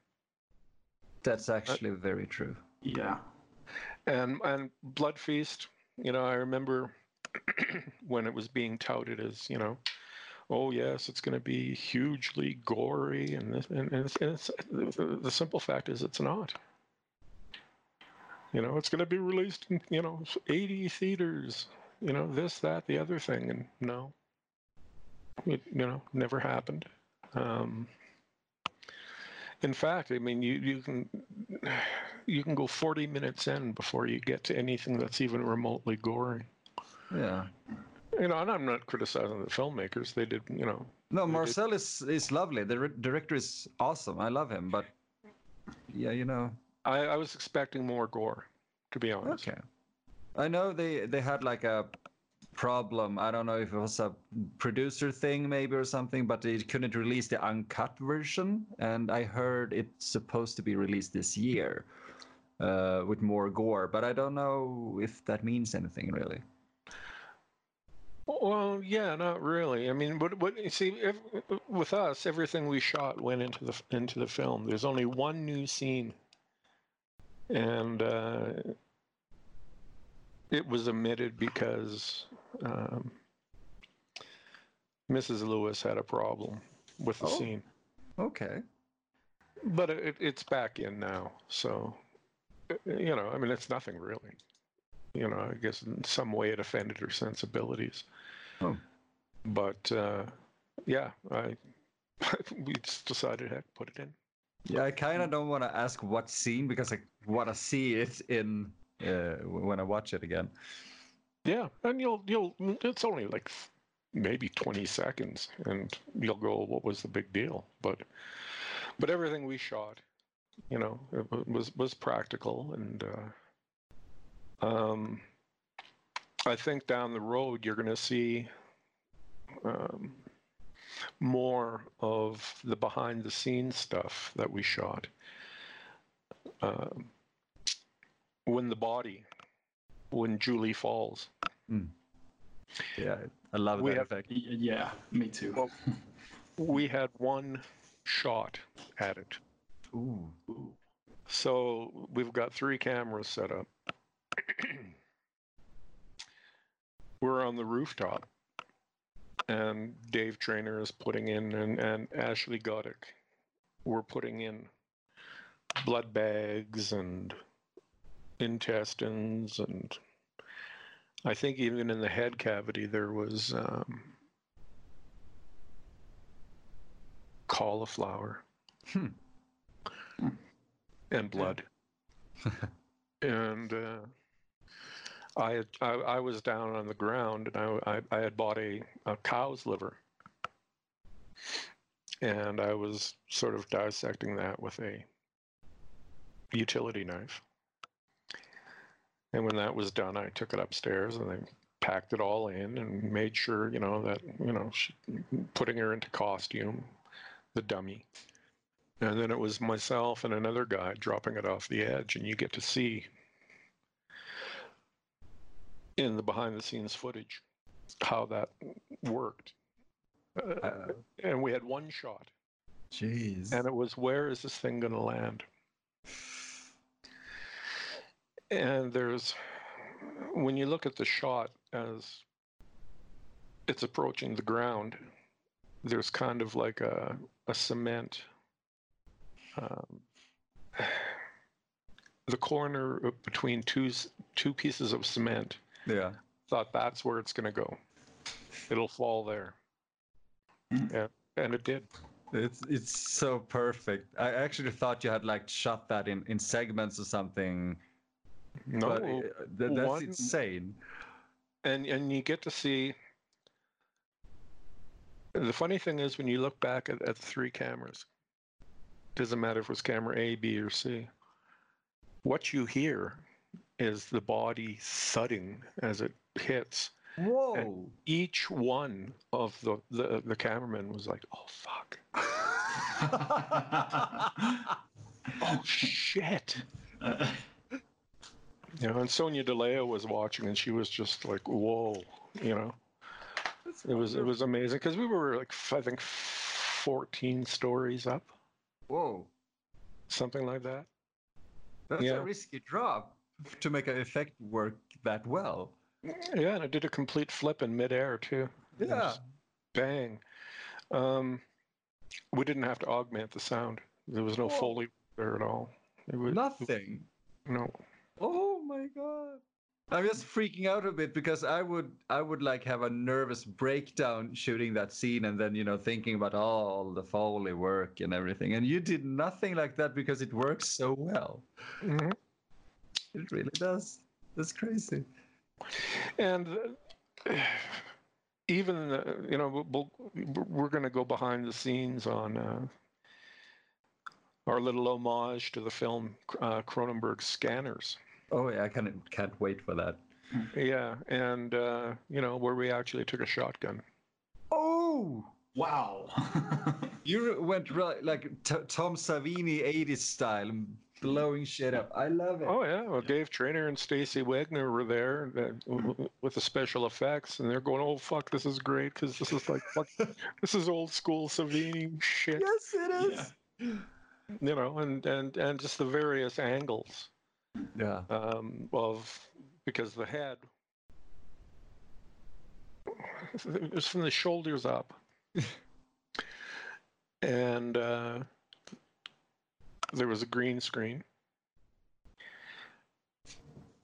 That's actually very true. Yeah. And and Blood Feast, you know, I remember when it was being touted as, you know, oh yes, it's going to be hugely gory, and this, and, and, it's, and it's the, simple fact is it's not. You know, it's going to be released in you know 80 theaters. You know, this, that, the other thing, and no, it you know never happened. Um, in fact, I mean, you you can you can go 40 minutes in before you get to anything that's even remotely gory. Yeah. You know, and I'm not criticizing the filmmakers. They did, you know, No, We did- Marcel is is lovely. The re- director is awesome. I love him, but yeah, you know. I, I was expecting more gore, to be honest. Okay. I know they they had like a problem. I don't know if it was a producer thing maybe or something, but they couldn't release the uncut version, and I heard it's supposed to be released this year uh, with more gore. But I don't know if that means anything really. Well, yeah, not really. I mean, what what you see if, with us, everything we shot went into the into the film. There's only one new scene, and uh, it was omitted because um, Mrs. Lewis had a problem with the Oh. scene. Okay. But it, it's back in now, so uh, you know, I mean, it's nothing really. You know, I guess in some way it offended her sensibilities. Oh. But uh, yeah, I we just decided heck, put it in. Yeah, I kind of don't want to ask what scene because I want to see it in uh, when I watch it again. Yeah, and you'll you'll it's only like maybe 20 seconds and you'll go what was the big deal? But but everything we shot, you know, it was was practical and uh um I think down the road you're going to see um more of the behind the scenes stuff that we shot. Um, when the body, when Julie falls, Yeah, I love We that have- effect. Y- Yeah, me too. Well- we had one shot at it. Ooh. Ooh. So we've got three cameras set up. On the rooftop, and Dave Trainer is putting in, and, and Ashley Goddick, we're putting in blood bags and intestines, and I think even in the head cavity there was um, cauliflower Hmm. and blood. and uh, I, had, I I was down on the ground and I, I, I had bought a, a cow's liver. And I was sort of dissecting that with a utility knife. And when that was done, I took it upstairs and I packed it all in and made sure, you know, that, you know, she, putting her into costume, the dummy. And then it was myself and another guy dropping it off the edge, and you get to see in the behind the scenes footage how that worked. Uh, and we had one shot, Jeez. and it was where is this thing going to land? And there's, when you look at the shot as it's approaching the ground, there's kind of like a, a cement. Um, the corner between two two pieces of cement. Yeah. Thought that's where it's going to go. It'll fall there. Mm. Yeah, and it did. It's it's so perfect. I actually thought you had like shot that in in segments or something. No, uh, th- that's one- insane. and and you get to see the funny thing is when you look back at, at the three cameras doesn't matter if it was camera a b or c what you hear is the body thudding as it hits. Whoa! Each one of the the, the cameraman was like, "Oh fuck! Oh shit!" Uh, You know, and Sonia DeLeo was watching, and she was just like, "Whoa!" You know, it was it was amazing because we were like f- I think fourteen stories up, Whoa! something like that. That's Yeah. a risky drop to make an effect work that well. Yeah, and I did a complete flip in midair too. Yeah. bang. Um, we didn't have to augment the sound. There was no Whoa. foley there at all. It was Nothing. no. Oh my god. I'm just freaking out a bit because I would I would like have a nervous breakdown shooting that scene and then you know thinking about all the foley work and everything and you did nothing like that because it works so well. Mhm. It really does. That's crazy. And uh, even uh, you know we'll, we'll- we're going to go behind the scenes on uh, our little homage to the film uh, Cronenberg Scanners. Oh yeah, I can't can't wait for that. Yeah, and uh, you know where we actually took a shotgun. Oh, wow. you went right like t- Tom Savini 80s style, blowing shit up. I love it. Oh yeah, well Dave Trainer and Stacy Wagner were there uh, w- w- with the special effects, and they're going, "Oh fuck, this is great because this is like fuck, this is old school Savini shit." Yes, it is. you know, and and and just the various angles Yeah. um, of because the head it was from the shoulders up, and uh, there was a green screen.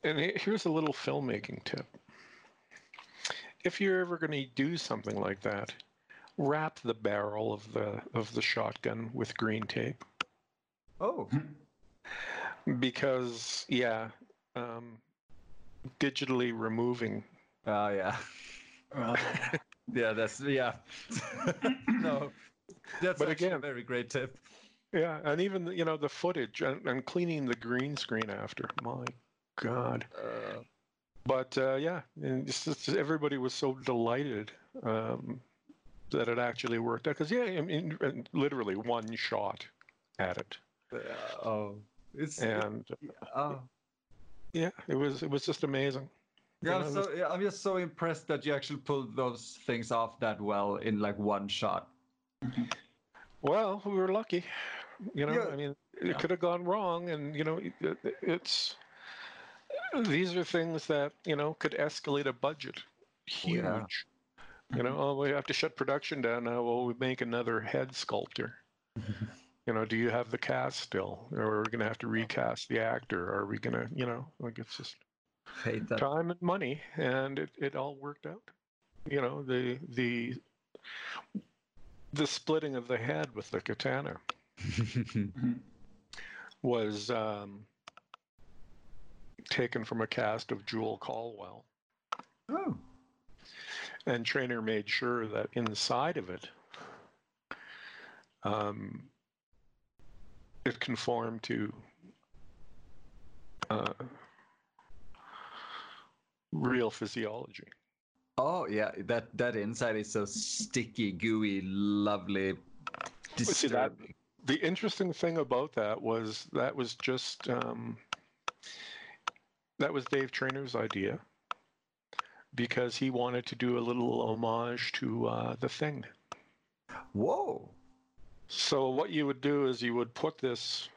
And here's a little filmmaking tip: if you're ever going to do something like that, wrap the barrel of the of the shotgun with green tape Oh. because yeah um, digitally removing Oh yeah. Uh, Yeah, that's yeah. no. That's But again- a very great tip. Yeah and even you know the footage and, and cleaning the green screen after my god Uh, but uh, yeah and just, just everybody was so delighted um, that it actually worked out because yeah I mean and literally one shot at it uh, oh, it's and oh. yeah it was it was just amazing Yeah, I'm so yeah, I'm just so impressed that you actually pulled those things off that well in like one shot. Well, we were lucky. You know, Yeah. I mean, it Yeah. could have gone wrong, and you know, it, it- it's these are things that you know could escalate a budget huge. yeah. You know, mm-hmm. oh, we have to shut production down now. Well, we make another head sculptor. you know, do you have the cast still, or are we going to have to recast the actor? Are we going to, you know, like it's just Hate that. time and money, and it, it all worked out. You know, the the the splitting of the head with the katana was um, taken from a cast of Jewel Caldwell, oh. and Trainer made sure that inside of it, um, it conformed to uh, real physiology. Oh yeah, that that inside is so sticky, gooey, lovely, see, that- disturbing. The interesting thing about that was that was just um, that was Dave Trainer's idea because he wanted to do a little homage to uh, the thing. Whoa. So what you would do is you would put this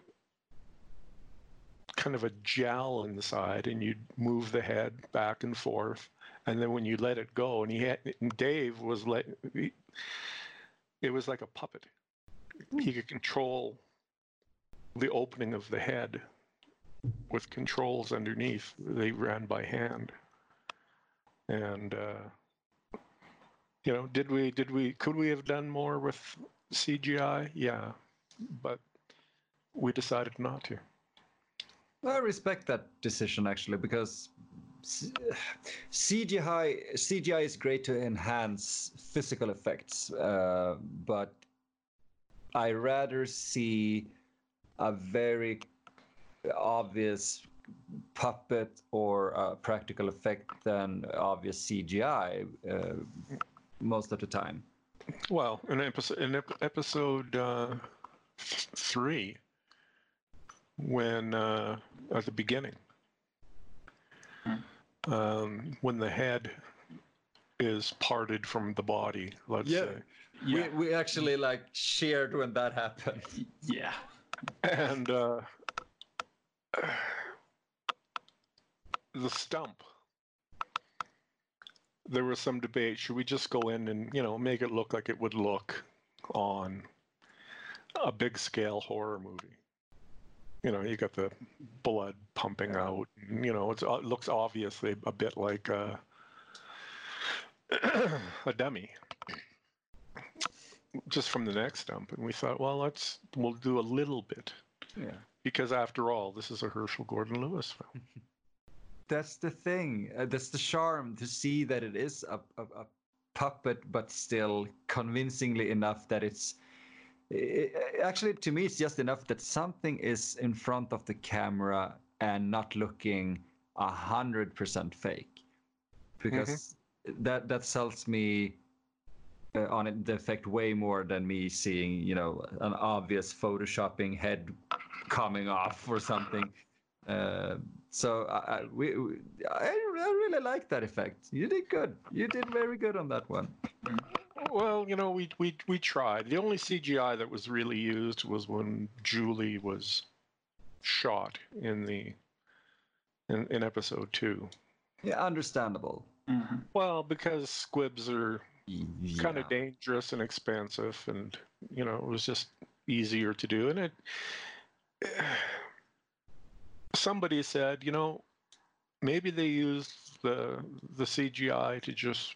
kind of a gel inside, and you'd move the head back and forth, and then when you let it go, and he had and Dave was let. He, it was like a puppet. He could control the opening of the head with controls underneath. They ran by hand, and uh, you know, did we? Did we? Could we have done more with CGI? Yeah, but we decided not to. I respect that decision actually because CGI CGI is great to enhance physical effects, uh, but I rather see a very obvious puppet or uh, practical effect than obvious CGI uh, most of the time. Well, in episode in ep- episode uh, three, when uh, at the beginning, um, when the head is parted from the body, let's Yeah. say, Yeah. We, we actually like cheered when that happened. yeah. and uh, the stump. There was some debate. Should we just go in and you know make it look like it would look on a big scale horror movie? You know, you got the blood pumping out. and, You know, it's, uh, it looks obviously a bit like uh, a dummy just from the next dump, and we thought well let's we'll do a little bit Yeah. because after all this is a herschell gordon lewis film That's the thing. Uh, that's the charm to see that it is a, a, a puppet, but still convincingly enough that it's. i i- actually, to me, it's just enough that something is in front of the camera and not looking a hundred percent fake, because that that sells me on it, the effect way more than me seeing, you know, an obvious photoshopping head coming off or something. Uh, so I, I, we, we, I, I really like that effect. You did good. You did very good on that one. well you know we we we tried the only cgi that was really used was when julie was shot in the in, in episode two Yeah, understandable. Mhm. well because squibs are kind of dangerous and expensive and you know it was just easier to do. And it somebody said you know maybe they used the the cgi to just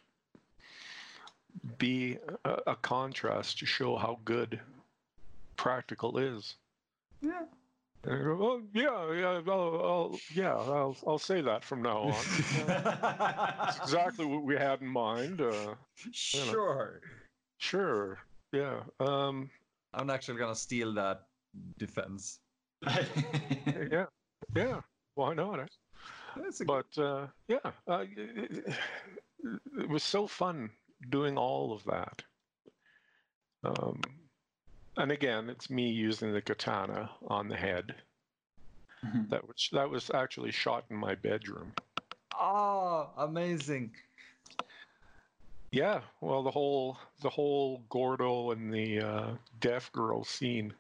be a, a contrast to show how good practical is. Yeah. Go, oh yeah yeah I'll, I'll, yeah I'll, I'll say that from now on That's exactly what we had in mind uh, Sure. Sure. Yeah. Um, I'm actually gonna steal that defense. yeah. Yeah. Why not? eh? But uh, yeah, uh, it, it was so fun doing all of that. Um, and again, it's me using the katana on the head. Mhm. That was that was actually shot in my bedroom. Oh, amazing. Yeah. Well, the whole the whole Gordo and the uh, deaf girl scene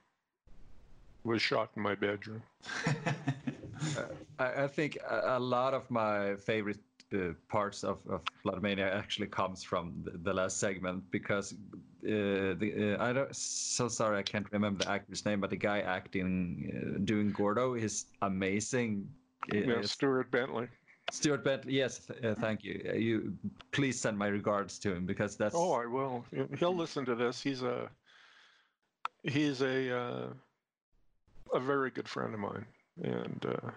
was shot in my bedroom. I, I think a, a lot of my favorite uh, parts of, of Bloodmania actually comes from the, the last segment because uh, the uh, I don't so sorry I can't remember the actor's name but the guy acting uh, doing Gordo is amazing. Yeah, it's- Stuart Bentley. Stuart Bentley, yes, uh, thank you. Uh, you please send my regards to him because that's Oh, I will. He- He'll listen to this. He's a he's a uh, a very good friend of mine, and uh,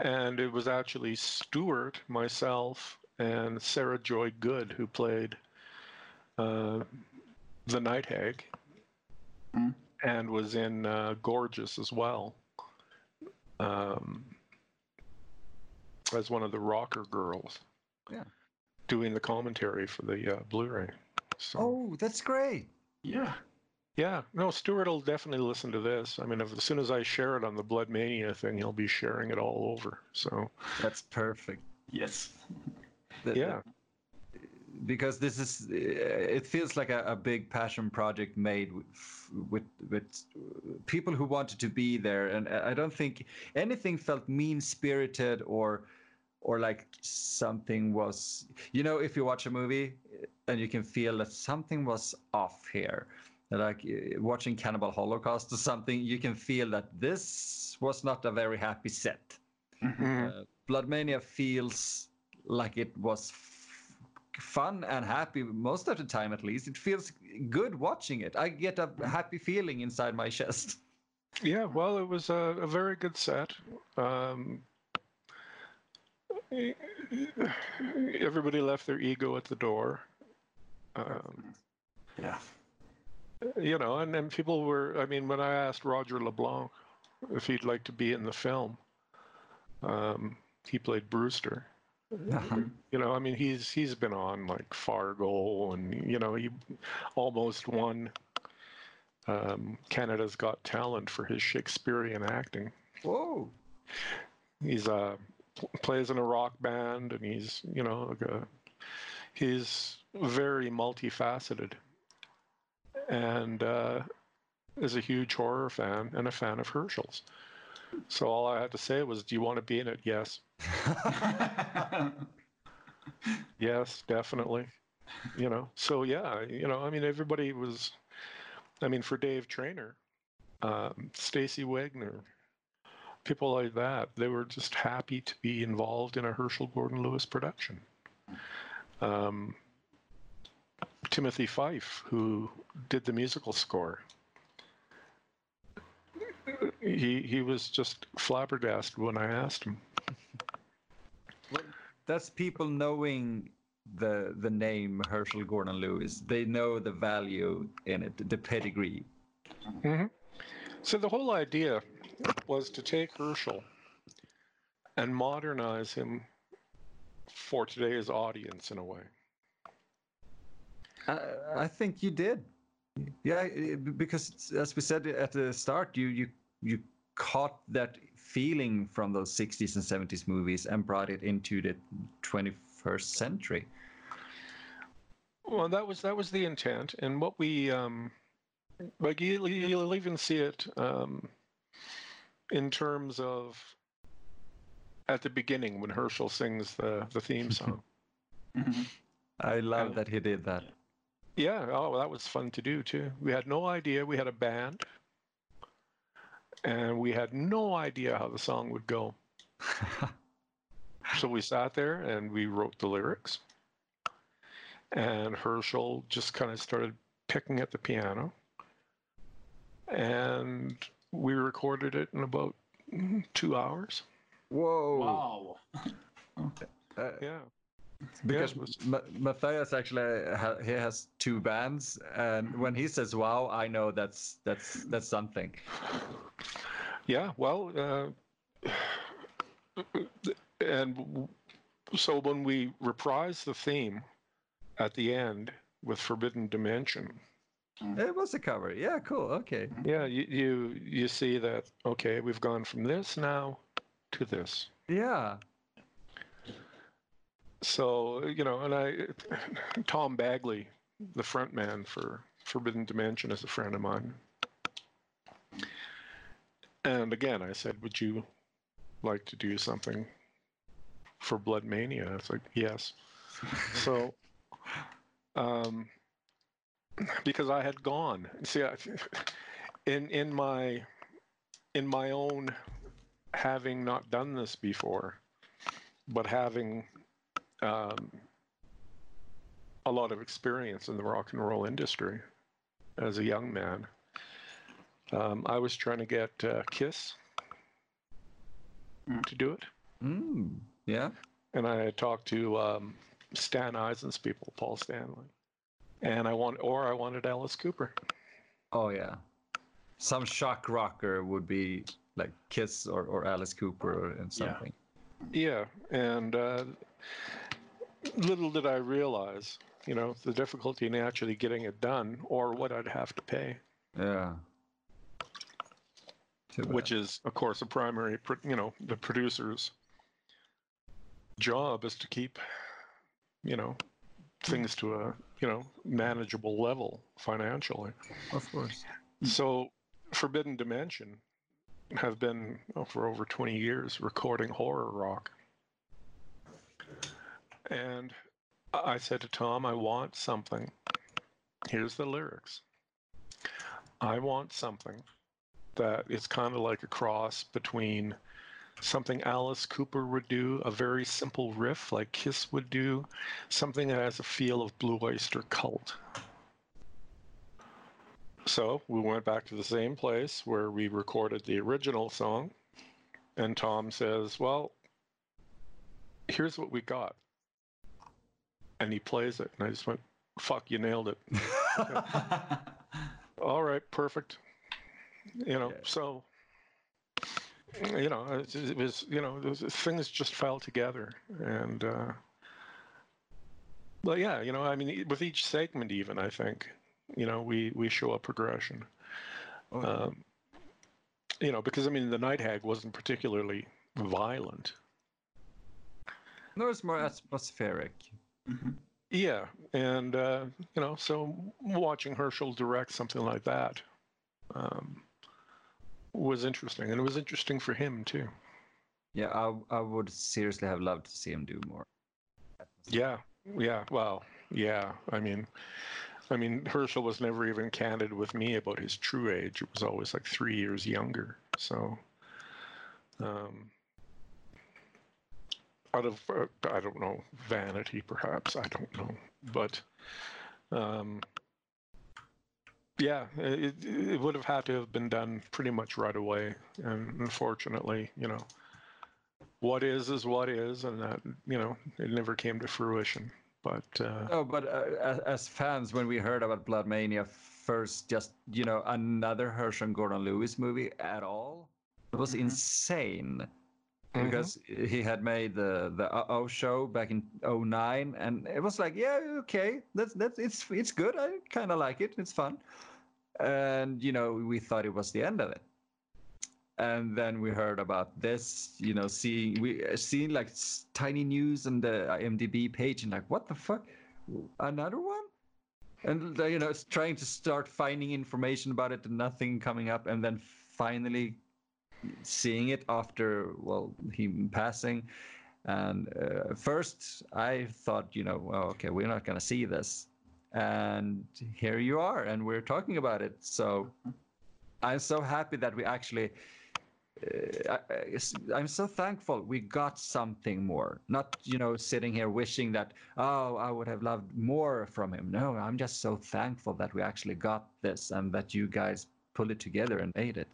and it was actually Stuart, myself, and Sarah Joy Good who played uh, the Night Hag, Mm. and was in uh, Gorgeous as well. Um, as one of the rocker girls. Yeah. Doing the commentary for the uh, Blu-ray. So. oh, that's great. yeah. Yeah, no, Stuart will definitely listen to this. I mean, if, as soon as I share it on the Blood Mania thing, he'll be sharing it all over. So, That's perfect. Yes. Th- yeah, because this is it feels like a, a big passion project made with, with with people who wanted to be there and i don't think anything felt mean spirited or or like something was you know if you watch a movie and you can feel that something was off here like uh, watching cannibal holocaust or something you can feel that this was not a very happy set Mhm. uh, Bloodmania feels like it was fun and happy most of the time, at least. It feels good watching it. I get a happy feeling inside my chest. yeah. Well, it was a, a very good set. Um, everybody left their ego at the door. Um, Yeah. you know, and then people were. I mean, when I asked Roger LeBlanc if he'd like to be in the film, Um, he played Brewster. Uh-huh. You know, I mean, he's he's been on like Fargo, and you know, he almost won um, Canada's Got Talent for his Shakespearean acting. Whoa. He's uh pl- plays in a rock band, and he's you know like a, he's very multifaceted, and uh, is a huge horror fan and a fan of Herschell's. So all I had to say was, "Do you want to be in it?" Yes, yes, definitely. You know, so yeah, you know, I mean, everybody was. I mean, for Dave Trainer, um, Stacy Wagner, people like that, they were just happy to be involved in a Herschell Gordon Lewis production. Um, Timothy Fife, who did the musical score, he he was just flabbergasted when I asked him. That's people knowing the the name Herschell Gordon Lewis. They know the value in it, the pedigree. Mm-hmm. So the whole idea was to take Herschell and modernize him for today's audience in a way. I, I think you did. Yeah, because as we said at the start, you you you caught that feeling from those 60s and 70s movies and brought it into the 21st century. Well, that was that was the intent, and what we um, like you, you'll even see it um, in terms of at the beginning when Herschell sings the the theme song. Mhm. I love Yeah. that he did that. yeah, oh, that was fun to do too. We had no idea we had a band, and we had no idea how the song would go. So we sat there and we wrote the lyrics. And Herschell just kind of started picking at the piano. And we recorded it in about mm, two hours. Whoa! Wow. Uh, Yeah. Because it was- Ma- Matthias actually ha- he has two bands, and when he says "Wow," I know that's that's that's something. Yeah. Well, uh, and so when we reprise the theme at the end with Forbidden Dimension, It was a cover. Yeah, cool. Okay. yeah, you, you you see that okay, we've gone from this now to this. Yeah. So you know, and I, Tom Bagley, the front man for Forbidden Dimension, is a friend of mine. And again, I said, "Would you like to do something for Blood Mania?" It's like, "Yes." so, um, because I had gone, see, I, in in my in my own having not done this before, but having um, a lot of experience in the rock and roll industry as a young man. Um, I was trying to get uh, Kiss Mm. to do it, Mm, yeah. and I had talked to um, Stan Eisen's people, Paul Stanley, and I want, or I wanted Alice Cooper. Oh yeah. Some shock rocker would be like Kiss or, or Alice Cooper or and Yeah. something. Yeah, and uh, little did I realize, you know, the difficulty in actually getting it done, or what I'd have to pay. Yeah. Which is of course a primary you know the producer's job is to keep you know things to a you know manageable level financially of course. so forbidden dimension have been oh, for over 20 years recording horror rock and i said to tom i want something here's the lyrics i want something that is kind of like a cross between something Alice Cooper would do, a very simple riff like Kiss would do, something that has a feel of Blue Oyster Cult. So we went back to the same place where we recorded the original song, and Tom says, Well, here's what we got. And he plays it, and I just went, Fuck, you nailed it. All right, perfect. You know, so you know, it, it was you know those things just fell together, and uh, well, yeah, you know, I mean, with each segment, even I think, you know, we we show a progression. Oh, Um, you know, because I mean, the Night Hag wasn't particularly violent. no, it's more atmospheric. Yeah, and uh, you know, so watching Herschell direct something like that um, was interesting, and it was interesting for him too. Yeah, I I would seriously have loved to see him do more. Yeah, yeah. Well, yeah. I mean, I mean, Herschell was never even candid with me about his true age. It was always like three years younger. So, um, out of uh, I don't know vanity, perhaps I don't know, but um, yeah, it, it would have had to have been done pretty much right away, and unfortunately, you know, what is is what is, and that you know it never came to fruition. But uh, No, but uh, as, fans, when we heard about Blood Mania first, just you know, another Herschell and Gordon Lewis movie at all, it was insane. Because he had made the the O show back in 09 and it was like, yeah, okay, that's that's it's it's good. I kind of like it. It's fun. And you know, we thought it was the end of it. And then we heard about this, you know, seeing we uh, seeing like tiny news on the IMDb page and like, what the fuck, another one? And uh, you know, it's trying to start finding information about it and nothing coming up, and then finally seeing it after well him passing. And uh, first, I thought, you know, well, okay, we're not gonna see this, and here you are, and we're talking about it. So I'm so happy that we actually. Uh, I- I'm so thankful we got something more. Not, you know, sitting here wishing that, oh, I would have loved more from him. No, I'm just so thankful that we actually got this and that you guys pulled it together and made it.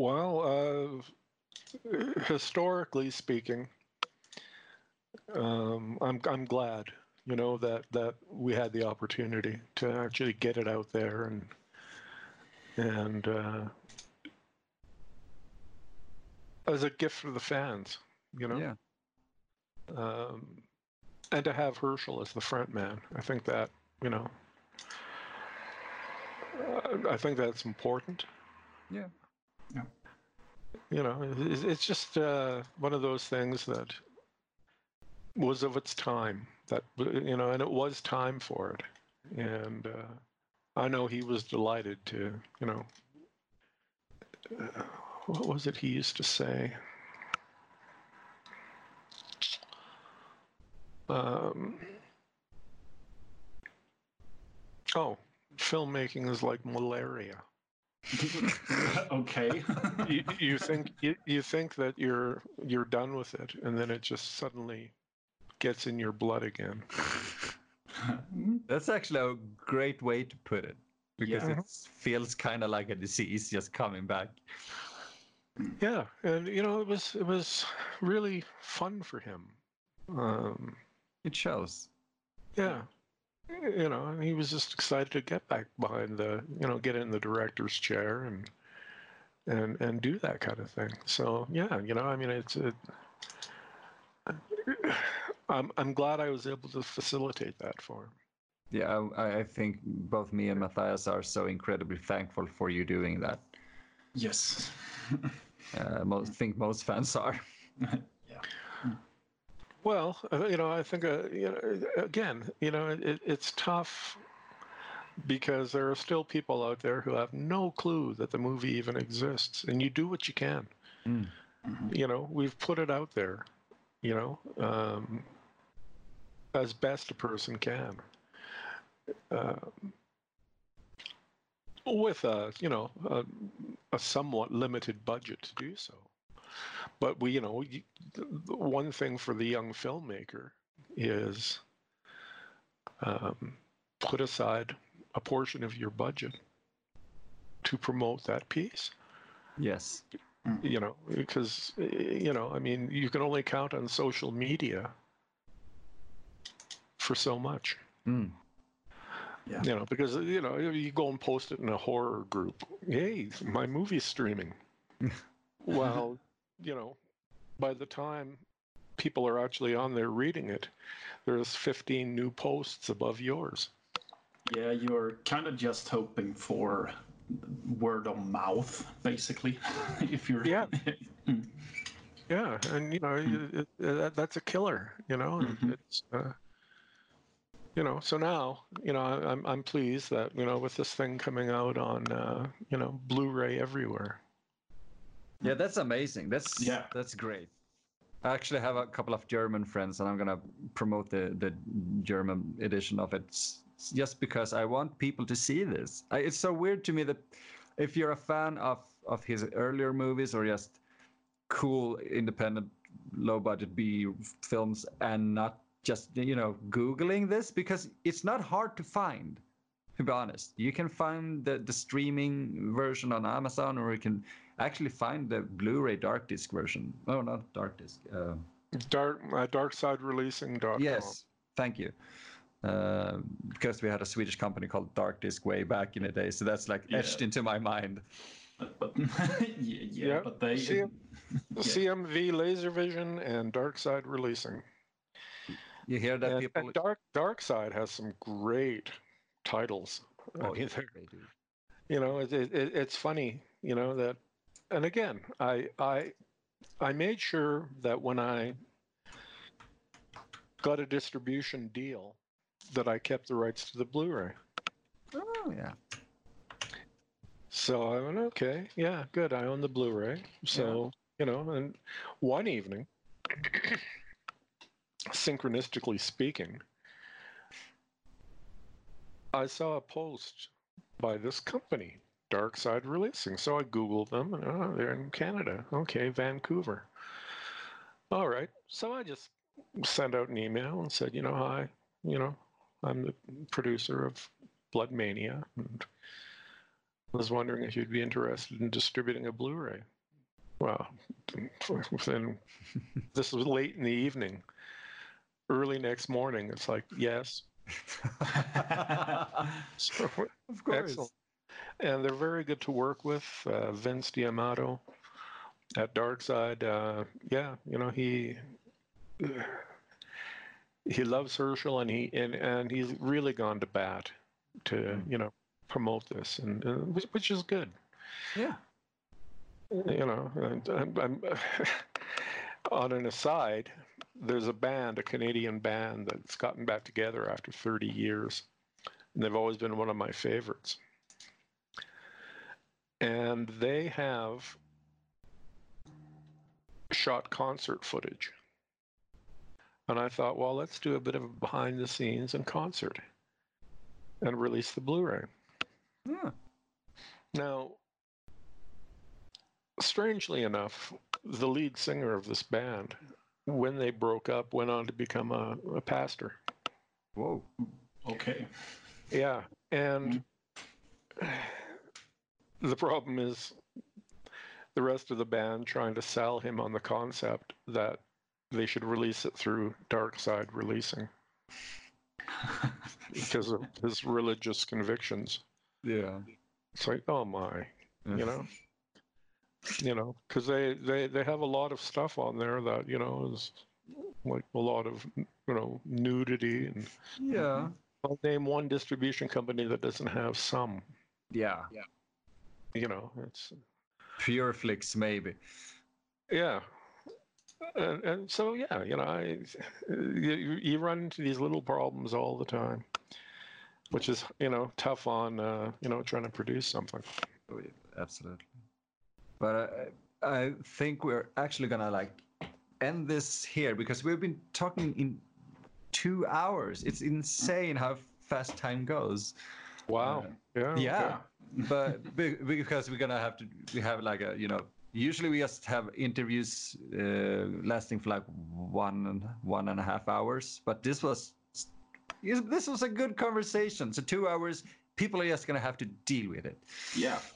Well, uh, historically speaking, um, I'm I'm glad, you know, that that we had the opportunity to actually get it out there and and uh, as a gift for the fans, you know, Yeah. um, and to have Herschell as the front man. I think that you know, uh, I think that's important. Yeah. You know it's, it's just uh, one of those things that was of its time that you know and it was time for it. And uh, i know he was delighted to you know uh, what was it he used to say? Um, oh filmmaking is like malaria okay. you, you think you, you think that you're you're done with it and then it just suddenly gets in your blood again That's actually a great way to put it because Yeah. it feels kind of like a disease just coming back. yeah and you know it was it was really fun for him um It shows. yeah you know and he was just excited to get back behind the you know get in the director's chair and and and do that kind of thing so yeah you know i mean it's it, i'm i'm glad i was able to facilitate that for him Yeah, I, I think both me and Matthias are so incredibly thankful for you doing that. yes. Uh, most think most fans are. Well, uh, you know, I think, uh, you know, again, you know, it, it's tough because there are still people out there who have no clue that the movie even exists, and you do what you can. Mm. You know, we've put it out there, you know, um, as best a person can. Um with a, you know, a, a somewhat limited budget to do so. But we, you know, you, the the one thing for the young filmmaker is um, put aside a portion of your budget to promote that piece. Yes. You know, because you know, I mean, you can only count on social media for so much. Mm. Yeah. You know, because you know, you go and post it in a horror group. Hey, my movie's streaming. well, you know, by the time people are actually on there reading it, there's 15 new posts above yours. Yeah, you're kind of just hoping for word of mouth, basically. if you're Yeah. Yeah, and you know it, it, that, that's a killer. You know, Mhm. it's uh, you know. So now, you know, I'm I'm pleased that you know with this thing coming out on uh, you know Blu-ray everywhere. Yeah, that's amazing. That's Yeah. that's great. I actually have a couple of German friends, and I'm gonna promote the the German edition of it just because I want people to see this. I, it's so weird to me that if you're a fan of of his earlier movies or just cool independent low budget B films and not just you know googling this because it's not hard to find to be honest you can find the, the streaming version on amazon or you can actually find the blu-ray dark disc version oh not dark disc uh, Dark uh, DarksideReleasing.com. yes thank you uh, because we had a swedish company called dark disc way back in the day so that's like etched Yeah. into my mind But, but yeah, yeah, Yeah, but they. see it? CMV Laservision and Darkside Releasing. you hear that And, people and Dark Darkside has some great titles. I Oh, mean, yeah, they're- do. you know it, it, it- it's funny you know that and again i i i made sure that when i got a distribution deal that i kept the rights to the blu-ray. Oh yeah. So i went okay yeah good i own the blu-ray. So you know and one evening synchronistically speaking i saw a post by this company Darkside Releasing. So I Googled them and oh, they're in Canada. Okay, Vancouver. All right. So I just sent out an email and said, you know, hi, you know, I'm the producer of Blood Mania and was wondering if you'd be interested in distributing a Blu ray. Well, then this was late in the evening. Early next morning, it's like, yes. So, of course. Excellent. And they're very good to work with. Uh, Vince D'Amato at Darkside, uh, yeah, you know he he loves Herschell, and he and, and he's really gone to bat to you know promote this, and uh, which, which is good. Yeah. You know, I'm, I'm on an aside, there's a band, a Canadian band that's gotten back together after 30 years, and they've always been one of my favorites and they have shot concert footage. And I thought, well, let's do a bit of behind the scenes and concert and release the Blu ray. Yeah. Hmm. Now, strangely enough, the lead singer of this band, when they broke up, went on to become a, a pastor. Whoa. Okay. Yeah. And hmm. the problem is the rest of the band trying to sell him on the concept that they should release it through Darkside Releasing because of his religious convictions. Yeah. It's like, oh my, you know, you know, because they, they they have a lot of stuff on there that you know is like a lot of you know nudity and Yeah. I'll name one distribution company that doesn't have some. Yeah. Yeah. You know, it's Pure Flix, maybe. yeah, and, and so yeah, you know, I you, you run into these little problems all the time, which is you know tough on uh, you know trying to produce something. Oh, Absolutely. But I, I think we're actually gonna like end this here because we've been talking in two hours. It's insane how fast time goes. Wow. yeah. Yeah, but because we're gonna have to, we have like a, you know, usually we just have interviews uh, lasting for like one and one and a half hours. But this was, this was a good conversation. So two hours, people are just gonna have to deal with it. Yeah.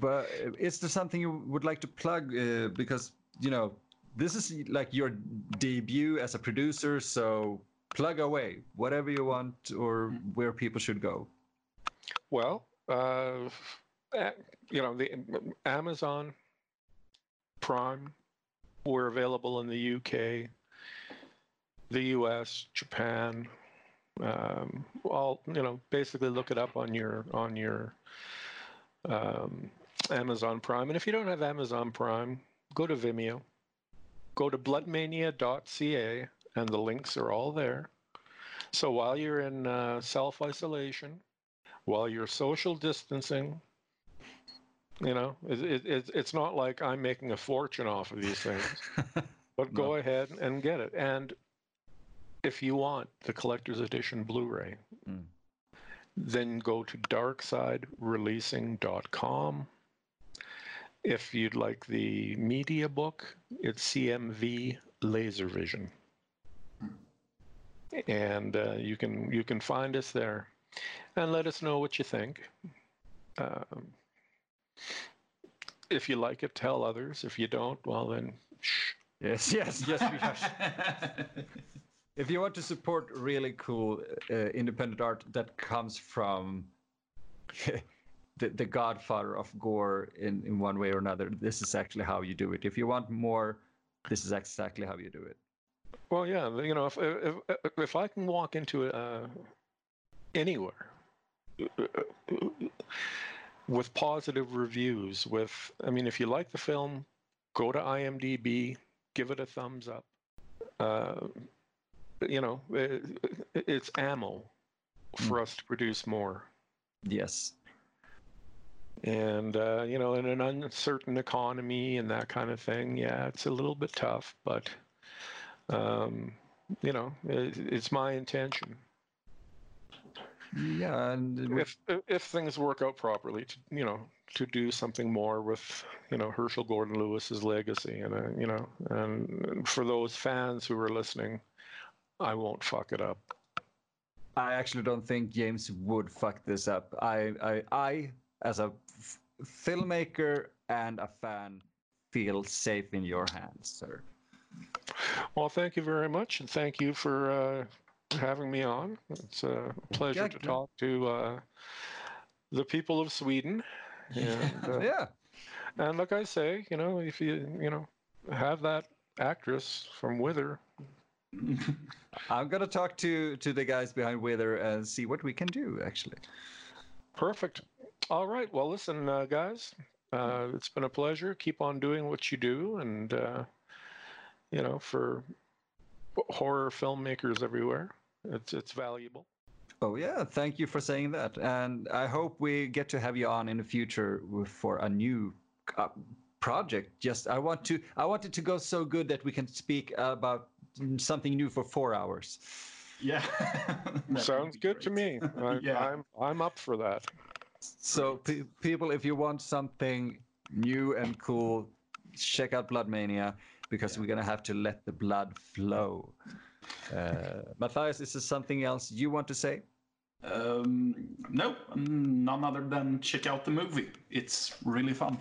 But uh, is there something you would like to plug? Uh, because you know this is like your debut as a producer, so plug away whatever you want or where people should go. Well, uh, uh, you know, the Amazon Prime, we're available in the UK, the US, Japan. Um, all you know, basically look it up on your on your um, Amazon Prime. And if you don't have Amazon Prime, go to Vimeo, go to bloodmania.ca, and the links are all there. So while you're in uh, self isolation, while you're social distancing, you know, it, it, it, it's not like I'm making a fortune off of these things, but go No. ahead and get it. And if you want the collector's edition Blu ray, Mm. then go to darksidereleasing.com. If you'd like the media book, it's CMV Laservision. And uh, you can you can find us there, and let us know what you think. Um, if you like it, tell others. If you don't, well then, shh. Yes, yes, yes. We have. if you want to support really cool uh, independent art that comes from the, the godfather of gore in, in one way or another, this is actually how you do it. If you want more, this is exactly how you do it. Well, yeah, you know, if if if I can walk into uh, anywhere with positive reviews, with I mean, if you like the film, go to IMDb, give it a thumbs up. Uh, you know, it, it's ammo for us to produce more. Yes. And uh, you know, in an uncertain economy and that kind of thing, yeah, it's a little bit tough, but um, you know, it, it's my intention Yeah, and if if things work out properly, to you know, to do something more with you know Herschell Gordon Lewis's legacy, and uh, you know, and for those fans who are listening, I won't fuck it up. I actually don't think James would fuck this up. I, I, I as a f- filmmaker and a fan, feel safe in your hands, sir. Well, thank you very much, and thank you for uh, having me on. It's a pleasure Yeah, to talk to uh, the people of Sweden. And, uh, Yeah. and like I say, you know, if you you know have that actress from Wither, I'm gonna talk to to the guys behind Wither and see what we can do. Actually, Perfect. All right. Well, listen, uh, guys, uh, it's been a pleasure. Keep on doing what you do, and uh, you know, for horror filmmakers everywhere, it's it's valuable. oh yeah, thank you for saying that, and I hope we get to have you on in the future for a new uh, project. Just I want to I want it to go so good that we can speak about something new for four hours. yeah. Sounds be good to me. I, Yeah. I'm I'm up for that. So pe- people, if you want something new and cool, check out Blood Mania because we're gonna have to let the blood flow. Uh, Matthias, is there something else you want to say? Um, no, none other than check out the movie. It's really fun.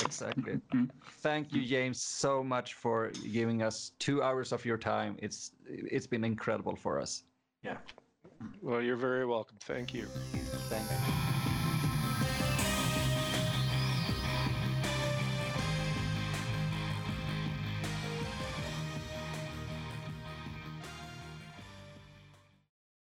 Exactly. Thank you, James, so much for giving us two hours of your time. It's it's been incredible for us. Yeah. Well, you're very welcome. Thank you. Thank you.